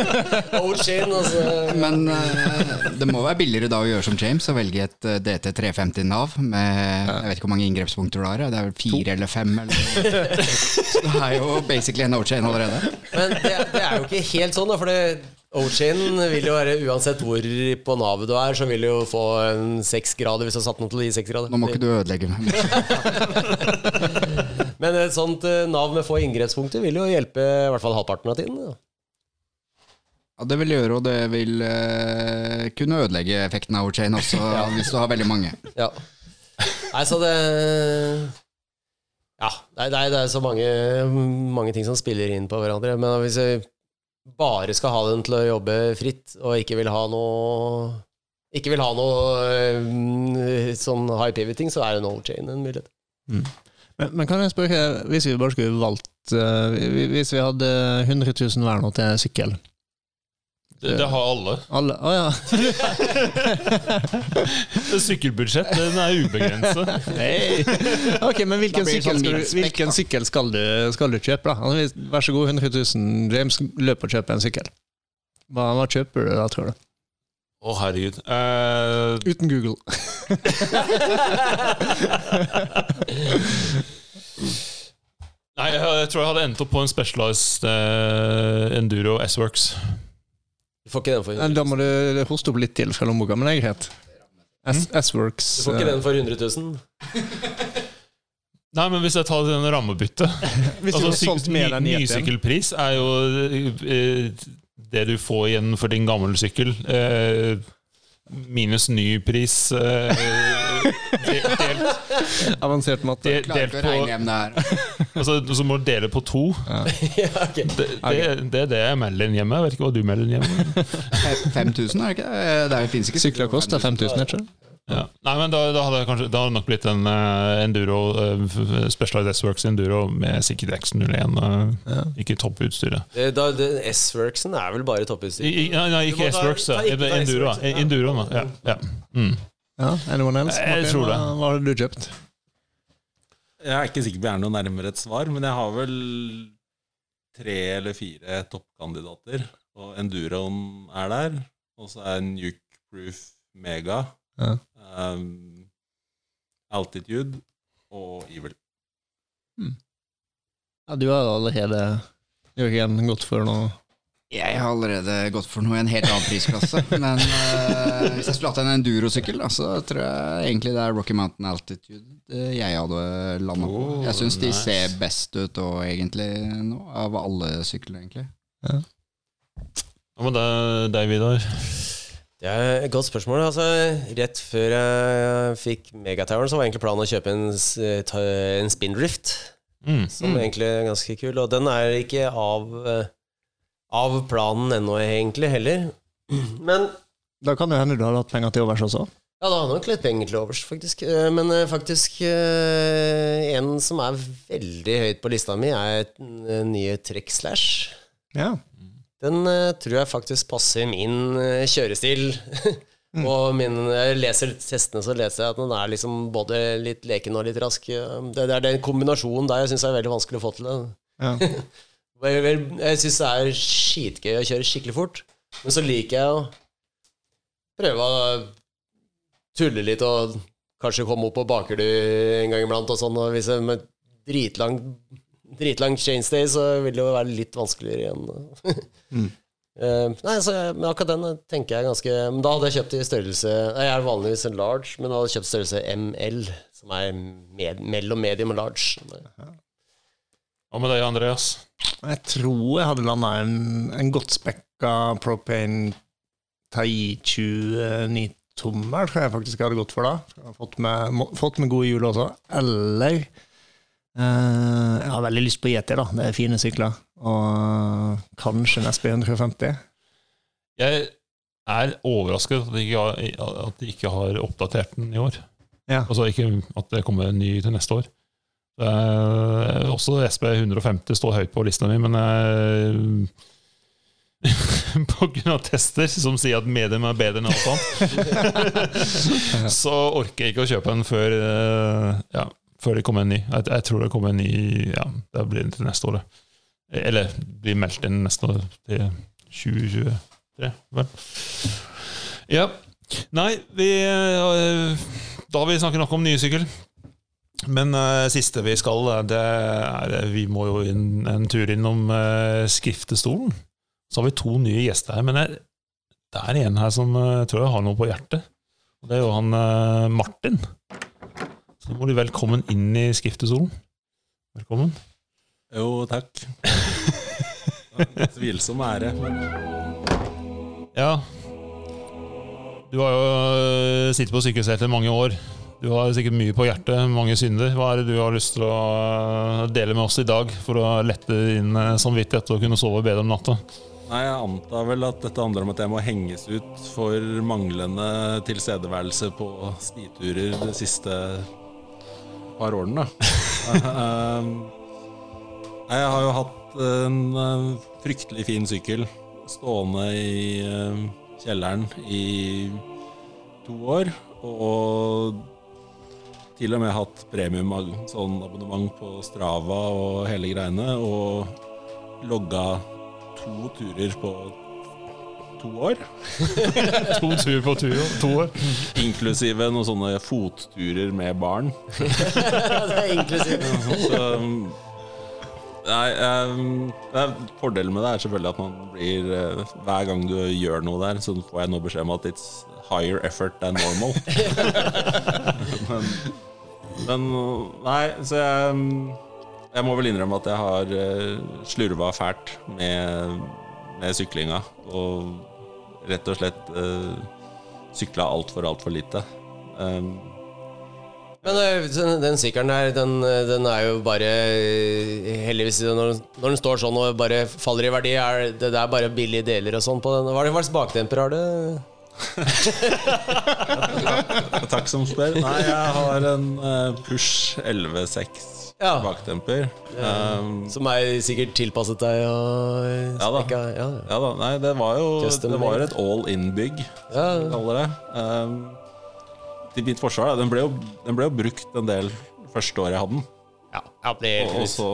O-chain, altså. Men eh, det må være billigere da å gjøre som James og velge et eh, DT 350 Nav med Jeg vet ikke hvor mange inngrepspunkter du har, det er vel fire eller fem? Eller. Så det er jo basically en old chain allerede. Men det, det er jo ikke helt sånn, da. For det- O-chain vil jo være uansett hvor på navet du er, så vil du jo få en seks grader hvis du har satt noe til å gi seks grader. Nå må ikke du ødelegge Men et sånt eh, nav med få inngrepspunkter vil jo hjelpe i hvert fall halvparten av tiden. Da. Ja, det vil gjøre, og det vil uh, kunne ødelegge effekten av Ocean også, også, hvis du har veldig mange. Ja. Nei, så det Ja, det det er så mange, mange ting som spiller inn på hverandre. Men hvis vi bare skal ha den til å jobbe fritt, og ikke vil ha noe ikke vil ha noe eh, sånn high pivoting, så er en O-chain en mulighet. Men, men kan jeg spørre, hvis vi bare skulle valgt eh, Hvis vi hadde 100 000 hver nå til sykkel Det, det har alle. Alle, Å ja. Sykkelbudsjett den er ubegrensa. Hey. Ok, men hvilken, sykkel, sånn skal du, hvilken sykkel skal du, skal du kjøpe, da? Altså, vær så god, 100 000, James, løp og kjøp en sykkel. Hva, hva kjøper du da, tror du? Å, herregud. Uh... Uten Google. nei, jeg, jeg tror jeg hadde endt opp på en Specialized uh, Enduro S-Works. Du får ikke den for, Da må du hoste opp litt til fra lommeboka, men det er greit. S- S-Works du får ikke eh, den for 100 000. Nei, men hvis jeg tar den rammebyttet altså. Nysykkelpris er jo eh, det du får igjen for din gamle sykkel. Eh, minus ny pris eh, de- delt, Avansert matte. del, Klarer delt ikke å regne på hjem det her. altså, Så må du dele på to. ja, ok. Det, det, det er det jeg melder inn hjemme. Jeg vet ikke hva du melder inn hjemme. 5000, er det ikke? Det er- finnes ikke Sykler koster 5000, jeg tror. Ja. Nei, men da, da hadde det kanskje Da hadde det nok blitt en eh, Enduro uh, Specialized S-Works Enduro med sikkert X01. eh, Ikke topputstyret. Det, da, det, S-Worksen er vel bare topputstyr? I- i- Nei, nei, Du ikke må ta- S-Works. ta da. ikke ta Enduro. S-Works, ja. Enduro da. ja, ja. Mm. Ja, Anyone else? Jeg Martin, tror det. Hva, har du kjøpt? Jeg er ikke sikker på om jeg er noe nærmere et svar, men jeg har vel tre eller fire toppkandidater. Og Enduroen er der. Og så er Nuke Proof Mega. Ja. Um, Altitude og Evil. Ja, du har allerede Jørgen, gått for noe Jeg har allerede gått for noe i en helt annen prisklasse. Men uh, hvis jeg skulle hatt en endurosykkel, da, så tror jeg egentlig det er Rocky Mountain Altitude eh, jeg hadde landa på. Oh, Jeg syns de nice. ser best ut og egentlig nå, av alle sykler, egentlig. Hva med deg, deg, Vidar? Det er et godt spørsmål. Altså, rett før jeg fikk Megatoweren, så var egentlig planen å kjøpe en, en Spindrift, Mm. som egentlig er ganske kul. Og den er ikke av, eh, av planen ennå, egentlig, heller. Men Da kan det hende du hadde hatt penger til overs også. Ja, da har nok litt penger til overs, faktisk. Eh, Men eh, faktisk eh, en som er veldig høyt på lista mi, er nye Trek Slash. Ja. Den tror jeg faktisk passer min kjørestil. kjørestil. og min, jeg leser testene, så leser jeg at den er liksom både litt leken og litt rask. Det, det er den kombinasjonen der jeg syns er veldig vanskelig å få til. det. Ja. Jeg, jeg, syns det er skitgøy å kjøre skikkelig fort, men så liker jeg å prøve å tulle litt og kanskje komme opp på du en gang iblant og sånn. Og hvis jeg med dritlang, dritlang chainstay, så vil det jo være litt vanskeligere igjen. Eh, nei, så men akkurat den tenker jeg ganske Men da hadde jeg kjøpt i størrelse Jeg er vanligvis en large, men da hadde jeg kjøpt størrelse ML, som er med, mellom medium og large. Hva med deg, Andreas? Jeg tror jeg hadde landa en, en godt spekka propane Tai 29-tommer, tror jeg faktisk jeg hadde gått for da. Jeg har fått med, må- fått med gode hjul også. Eller eh, Jeg har veldig lyst på GT, da. Det er fine sykler. Og kanskje en SB 150. Jeg er overrasket at de ikke har, at de ikke har oppdatert den i år. Ja. Altså ikke at det kommer en ny til neste år. Eh, også SB 150 står høyt på lista mi, men uh, av tester som sier at medium er bedre enn alt annet, så orker jeg ikke å kjøpe en før, eh, ja, før det kommer en ny. Jeg, jeg tror det kommer en ny ja, det blir til neste år. Eller blir meldt inn neste år til 2023, vel. Ja. Nei, vi Da har vi snakket nok om nye sykkel. Men uh, siste vi skal, eh, det er eh, Vi må jo inn, en tur innom uh, Skriftestolen. Så har vi to nye gjester her. Men jeg, det er en her som uh, tror jeg har noe på hjertet. Og det er jo han uh, Martin. Så nå må du velkommen inn i Skriftestolen. Velkommen. Jo, takk. Tvilsom ære. Ja. Du har jo sittet på sykehuset i mange år. Du har sikkert mye på hjertet, mange synder. Hva er det du har lyst til å øh, dele med oss i dag for å lette din øh, samvittighet og kunne sove bedre om natta? Nei, Jeg antar vel at dette handler om at jeg må henges ut for manglende tilstedeværelse på skiturer de siste par årene. Nei, jeg har jo hatt en eh, fryktelig fin sykkel stående i eh, kjelleren i to år. Og til og med hatt premium sånn abonnement på Strava og hele greiene. Og logga to turer på to år. To turer på tur, to år. Inklusive noen sånne fotturer med barn. det er inklusive. Så, nei, um, det er, fordelen med det er selvfølgelig at man blir eh, Hver gang du gjør noe der, så får jeg nå beskjed om at it's higher effort than normal. Men Men nei, så jeg Jeg må vel innrømme at jeg har uh, slurva fælt med, med syklinga. Og rett og slett uh, sykla altfor, altfor lite. Um, Men øh, den, den sykkelen der, den, den er jo bare Heldigvis, når, når den står sånn og bare faller i verdi, er det, det er bare billige deler og sånn på den. Hva slags bakdemper har det? takk som spør. Nei, jeg har en uh, Push 11.6 Ja. bakdemper. Um, Som er sikkert tilpasset deg og Ja da. ja. ja da, nei, det var jo Custom Det var et all in-bygg, Ja. som vi kaller det. Um, til mitt forsvar, den ble, jo, den ble jo brukt en del første året jeg hadde den. Ja, ja, det er Og, og så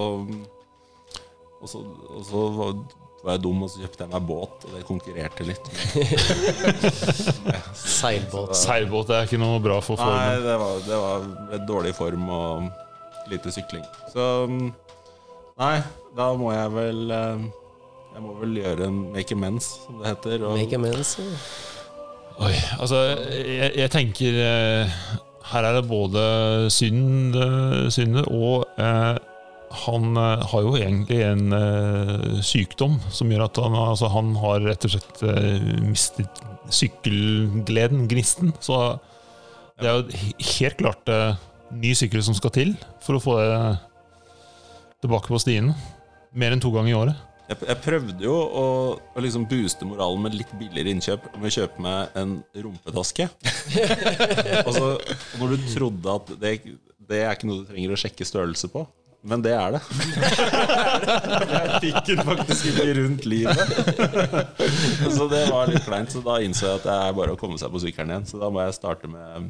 Og så, og så var, var jeg dum, og så kjøpte jeg meg båt, og det konkurrerte litt. seilbåt. Seilbåt er ikke noe bra for Nei, det var, det var et dårlig form og lite sykling. Så Nei, da må jeg vel eh, Jeg må vel gjøre en make amends, som det heter. Og, Make amends. ja. Oi, altså, jeg, jeg tenker eh, Her er det både synd, synd og eh, han eh, har jo egentlig en uh, sykdom som gjør at han, altså, han har rett og slett uh, mistet sykkelgleden, gnisten. Så det er jo helt klart uh, ny sykkel som skal til for å få det tilbake på stiene. Mer enn to ganger i året. jeg, prøvde jo å, å liksom booste moralen med litt billigere innkjøp med å kjøpe meg en rumpetaske. og når du trodde at det, det er ikke noe du trenger å sjekke størrelse på. Men det er det. jeg fikk den faktisk ikke rundt livet. så det var litt kleint. Så da innså jeg at det er bare å komme seg på sykkelen igjen. Så da må jeg starte med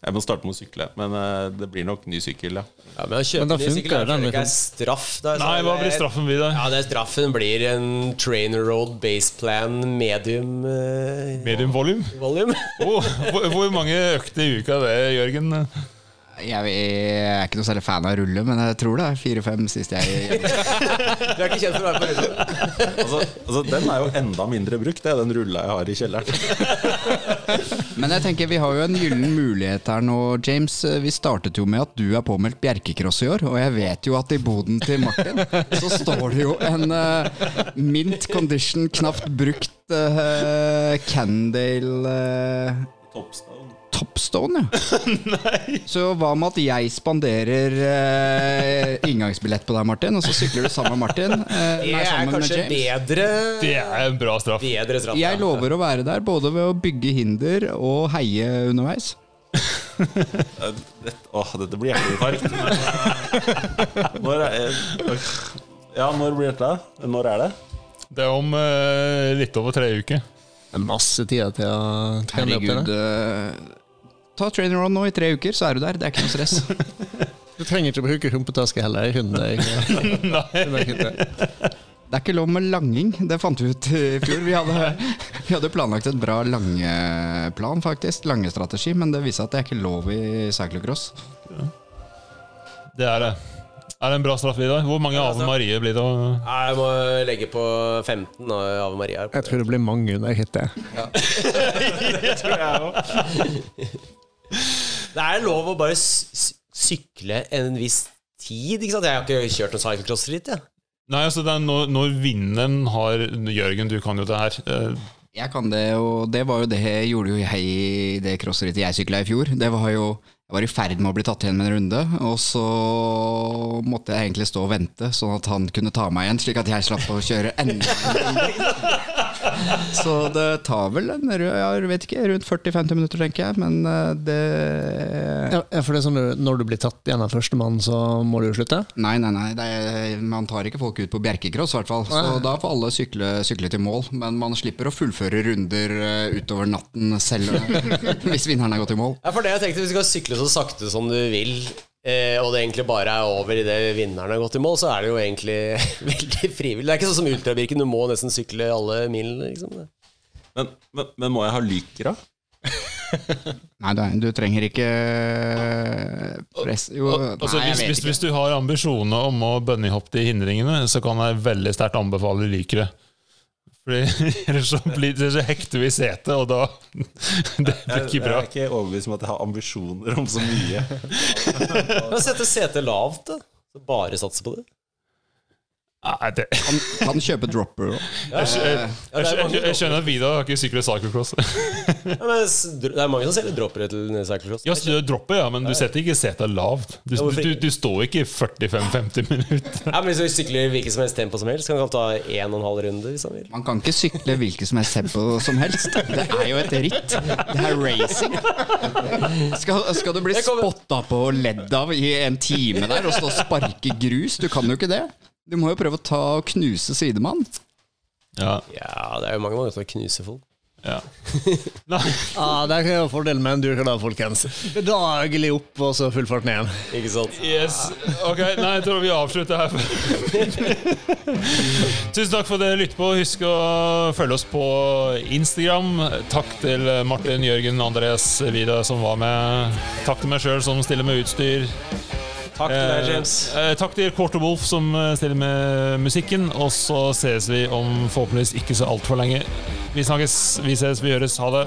Jeg må starte med å sykle. Men eh, det blir nok ny sykkel, ja. Ja, men Men da ny funker er den, ikke er straff. Da, Nei, hva blir straffen videre? Ja, det Straffen blir en trainer road baseplan medium eh, Medium volume? volume. Oh, hvor, hvor mange økter i uka er det, Jørgen? Jeg, er ikke noe særlig fan av rulle, men jeg tror det er fire-fem sist jeg Du er ikke kjent for å være på rulle? Altså, altså, den er jo enda mindre brukt, det er den rulla jeg har i kjelleren. Men jeg tenker vi har jo en gyllen mulighet her nå, James. Vi startet jo med at du er påmeldt Bjerkecross i år, og jeg vet jo at i boden til Martin så står det jo en uh, mint condition, knapt brukt uh, Candale uh. Topstone, ja. Så hva med at jeg spanderer eh, inngangsbillett på deg, Martin, og så sykler du sammen med Martin? eh, Det nei, er sammen med kanskje James. bedre Det er en bra straff. Bedre straff. Jeg lover å være der, både ved å bygge hinder og heie underveis. Dette, åh, dette blir hjerteinfarkt. Når er Ja, når blir dette? Når er det? Det er om eh, litt over tre uker. Det er masse tid til å trene opp til Herregud. det. eh, ta trainer run nå i tre uker, så er du der. Det er ikke noe stress. Du trenger ikke å bruke humpetaske heller. Hun er ikke... Det er ikke lov med langing. Det fant vi ut i fjor. Vi hadde, vi hadde planlagt et bra langeplan, faktisk. Langestrategi, men det viser at det er ikke lov i cyclocross. Det er det. Er det en bra straff, Vidar? Hvor mange Ave Marie blir det? Nei, Jeg må legge på 15 av Ave Marie. her. Jeg tror det blir mange under hittet. Det er lov å bare sykle en viss tid. Ikke sant? Jeg har ikke kjørt noen cyclocross-ritt. jeg. Nei, altså det er når, når vinden har Jørgen, du kan jo det her. Eh, Jeg kan det, og det var jo det gjorde jo jeg i det crossrittet jeg sykla i fjor. Det var jo Jeg var i ferd med å bli tatt igjen med en runde, og så måtte jeg egentlig stå og vente, sånn at han kunne ta meg igjen, slik at jeg slapp å kjøre enda en runde. Så det tar vel en, jeg vet ikke, rundt 40-50 minutter, tenker jeg, men eh, det Ja, for det er sånn Når du blir tatt igjen av førstemann, så må du jo slutte? Nei, nei, nei, det er, man tar ikke folk ut på Bjerkecross, i hvert fall. Så da får alle sykle, sykle til mål. Men man slipper å fullføre runder eh, utover natten selv hvis vinneren er gått i mål. Ja, for det jeg tenkte Hvis du skal sykle så sakte som du vil, eh, og det egentlig bare er over idet vinneren har gått i mål, så er det jo egentlig veldig frivillig. Det er ikke sånn som ultrabirken, du må nesten sykle alle milene. Liksom. Men, men, men må jeg ha lyker, da? Nei, du, du trenger ikke press Jo, altså, nei, hvis, hvis, hvis du har ambisjoner om å bunnyhoppe de hindringene, så kan jeg veldig sterkt anbefale lykere. Fordi Ellers så, blir, det så hekter vi i setet, og da Det blir ikke Jeg bra. er ikke overbevist om at jeg har ambisjoner om så mye. Men Sette setet lavt, da. Bare satse på det. Nei, det, Kan, kan kjøpe dropper òg. Ja, jeg, jeg, jeg, er jeg, skjønner at Vidar har ikke syklet cyclocross. ja, men det er mange som selger droppere til cyclocross. Ja, så dropper, ja, men du setter ikke seta lavt. Du, du, du står ikke i 45-50 minutter. Ja, men Hvis du sykler hvilket som helst tempo som helst, kan du ta en og en halv runde. hvis han vil. Man kan ikke sykle hvilket som helst tempo som helst. Det er jo et ritt. Det er racing. Skal, skal du bli Jeg spotta på og ledd av i en time der og stå og sparke grus? Du kan jo ikke det. Du må jo prøve å ta og knuse sidemann. Ja, Ja, det er jo mange måter å knuse folk. ja. Nei, Ja, Der er jo fordelen med en durkadag, folkens. Bedagelig opp, og så full fart ned igjen. Ikke sant? yes. Ok, nei, jeg tror vi avslutter her. Tusen takk for at dere lytter på. Husk å følge oss på Instagram. Takk til Martin, Jørgen, Andres, Vidar som var med. Takk til meg sjøl som stiller med utstyr. Takk til deg, James. Eh, eh, takk til Quarter Wolf som eh, stiller med musikken. Og så ses vi om forhåpentligvis ikke så altfor lenge. Vi snakkes, vi ses, vi gjøres. Ha det.